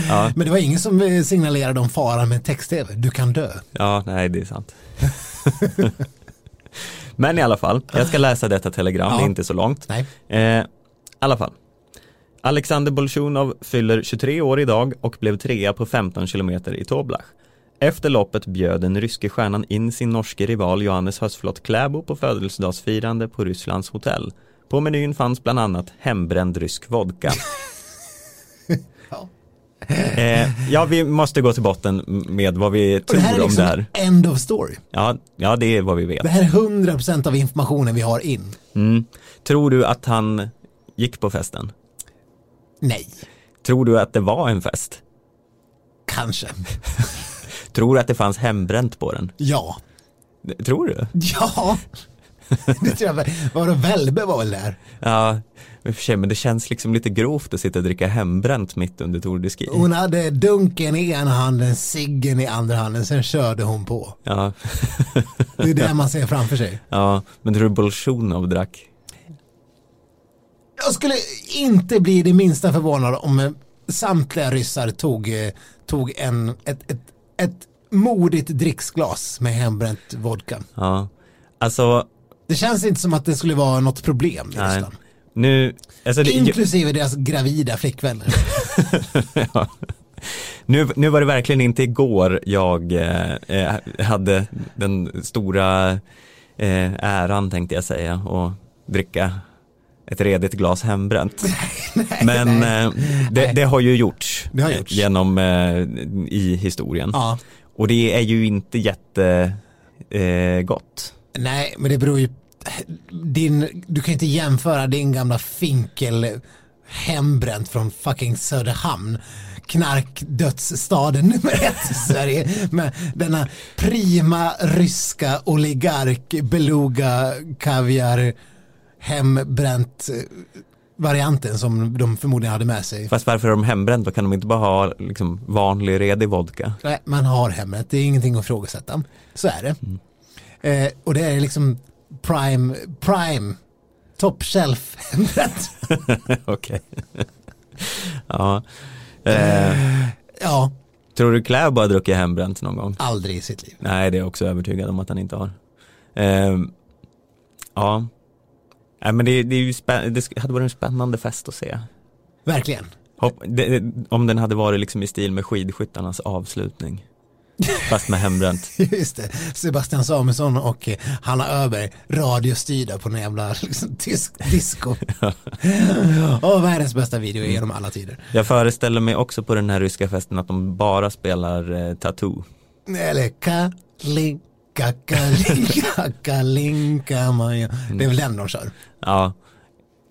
Ja, Men det var ingen som eh, signalerade om faran med text-tv. Du kan dö. Ja, nej det är sant. Men i alla fall, jag ska läsa detta telegram, Ja. det är inte så långt. Nej. Eh, I alla fall. Alexander Bolsjunov fyller 23 år idag och blev trea på 15 kilometer i Toblach. Efter loppet bjöd den ryske stjärnan in sin norske rival Johannes Hösflot Kläbo på födelsedagsfirande på Rysslands hotell. På menyn fanns bland annat hembränd rysk vodka. Ja. eh, ja, vi måste gå till botten med vad vi Och det här är tror om liksom det här. end of story. Ja, ja, det är vad vi vet. Det här är 100% av informationen vi har in. Mm. Tror du att han gick på festen? Nej, Tror du att det var en fest? kanske. Tror du att det fanns hembränt på den? Ja. Tror du? Ja. Det tror jag. väl. Vadå, Välbe var väl där? Ja, i och för sig, men det känns liksom lite grovt att sitta och dricka hembränt mitt under Tour de Ski. Hon hade dunken i ena handen, ciggen i andra handen, sen körde hon på. Ja. Det är det man ser framför sig. ja, men tror du Bolsjunov drack? Jag skulle inte bli det minsta förvånad om eh, samtliga ryssar tog, eh, tog en, ett, ett, ett modigt dricksglas med hembränt vodka. Ja, alltså, Det känns inte som att det skulle vara något problem i nej. Ryssland. Nu, alltså det, Inklusive deras gravida flickvänner. ja. nu, nu var det verkligen inte igår jag eh, eh, hade den stora eh, äran tänkte jag säga och dricka ett redigt glas hembränt. Men eh, det, det har ju gjorts, Det har gjorts. genom eh, i historien. Ja. Och det är ju inte jätte eh, gott. Nej, men det beror ju din, du kan inte jämföra din gamla finkel hembränt från fucking Söderhamn knarkdödsstaden nummer ett i Sverige med denna prima ryska oligark beluga kaviar hembränt eh, varianten som de förmodligen hade med sig. Fast varför är de hembränt? Då kan de inte bara ha liksom, vanlig redig vodka? Nej, man har hembränt, det är ingenting att ifrågasätta. Så är det. Eh, och det är liksom prime, prime, top shelf hembränt. Okej. ja. Eh, Ja, tror du Kläbo har druckit hembränt någon gång? aldrig i sitt liv. Nej, det är jag också övertygad om att han inte har. Eh, ja. Nej, men det, det, är ju spä- det hade varit en spännande fest att se. Verkligen. Hopp, det- om den hade varit liksom i stil med skidskyttarnas avslutning. Fast med hembränt. Just det, Sebastian Samuelsson och eh, Hanna Öberg radiostyrda på en jävla liksom, tysk disco. och världens bästa video genom alla tider. Jag föreställer mig också på den här ryska festen att de bara spelar eh, Tattoo. Eller kalinka, kalinka, kalinka. Det är väl den de kör. Ja,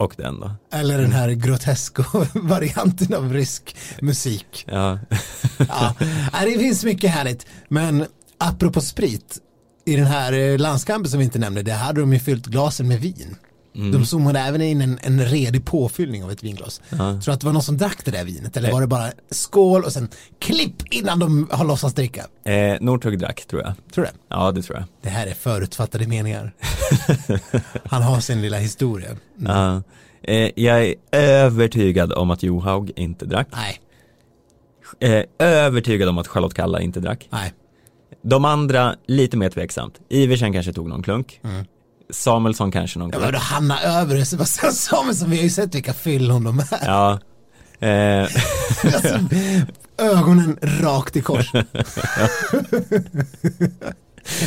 och den då. Eller den här grotesko-varianten av rysk musik. Ja, Ja, nej, det finns mycket härligt. Men apropå sprit, i den här eh, landskampen som vi inte nämnde, där hade de ju fyllt glasen med vin. De zoomade även in en, en redig påfyllning av ett vinglas. Tror du att det var någon som drack det där vinet? Eller var det bara skål och sen klipp innan de har låtsats dricka? eh, Northug drack tror jag. Tror du det? Ja, det tror jag. Det här är förutfattade meningar. Han har sin lilla historia. Ja. Eh, jag är övertygad om att Johaug inte drack. Nej, Eh, övertygad om att Charlotte Kalla inte drack. nej. De andra, lite mer tveksamt. Iversen kanske tog någon klunk. Samuelsson kanske någon Ja, klunk. men Hanna Över och Sebastian Samuelsson, vi har ju sett vilka fyllon de är. Ja. Eh, Alltså, ögonen rakt i kors.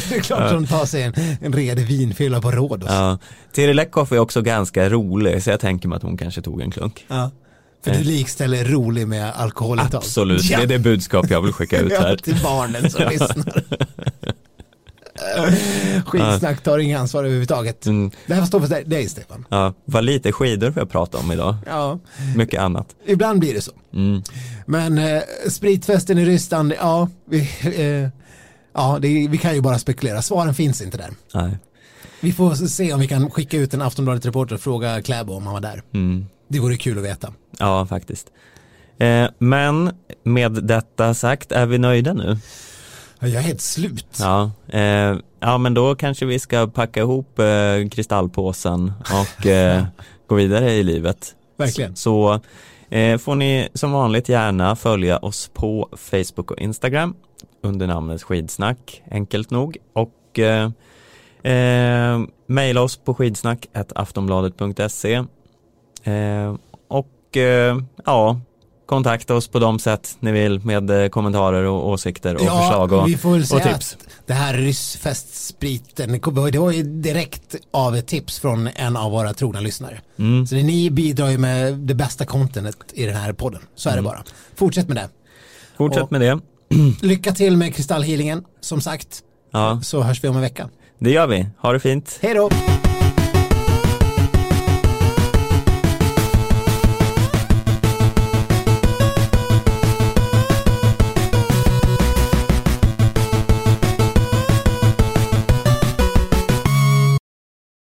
det är klart de tar sig en, en redig vinfylla på Rhodos. Ja. ja. Tiri Lekhoff är också ganska rolig, så jag tänker mig att hon kanske tog en klunk. För du likställer rolig med alkoholintag. Absolut, Ja. det är det budskap jag vill skicka ut Ja, här. till barnen som lyssnar. Skitsnack tar inga ansvar överhuvudtaget. Mm, Det här står för dig- Stefan. ja, vad lite skidor vi har pratat om idag. Ja, Mycket annat. ibland blir det så. Mm. Men eh, spritfesten i Ryssland, ja, vi, eh, ja det, vi kan ju bara spekulera. Svaren finns inte där. Nej. Vi får se om vi kan skicka ut en Aftonbladet-reporter och fråga Kläbo om han var där. Mm. Det vore kul att veta. Ja, faktiskt. Eh, men med detta sagt, är vi nöjda nu? Jag är helt slut. Ja, eh, ja men då kanske vi ska packa ihop eh, kristallpåsen och eh, gå vidare i livet. Verkligen. Så eh, får ni som vanligt gärna följa oss på Facebook och Instagram under namnet skidsnack, enkelt nog. Och eh, eh, mejla oss på skidsnack.aftonbladet.se eh, och ja, kontakta oss på de sätt ni vill med eh, kommentarer och åsikter och förslag och, vi får väl och säga tips. att det här ryssfestspriten, det var ju direkt av ett tips från en av våra trogna lyssnare. Mm. Så ni bidrar ju med det bästa contentet i den här podden. Så är Mm. det bara. Fortsätt med det. Fortsätt och- med det. Lycka till med kristallhealingen, som sagt. Ja, Så hörs vi om en vecka. det gör vi. Ha det fint. Hej då!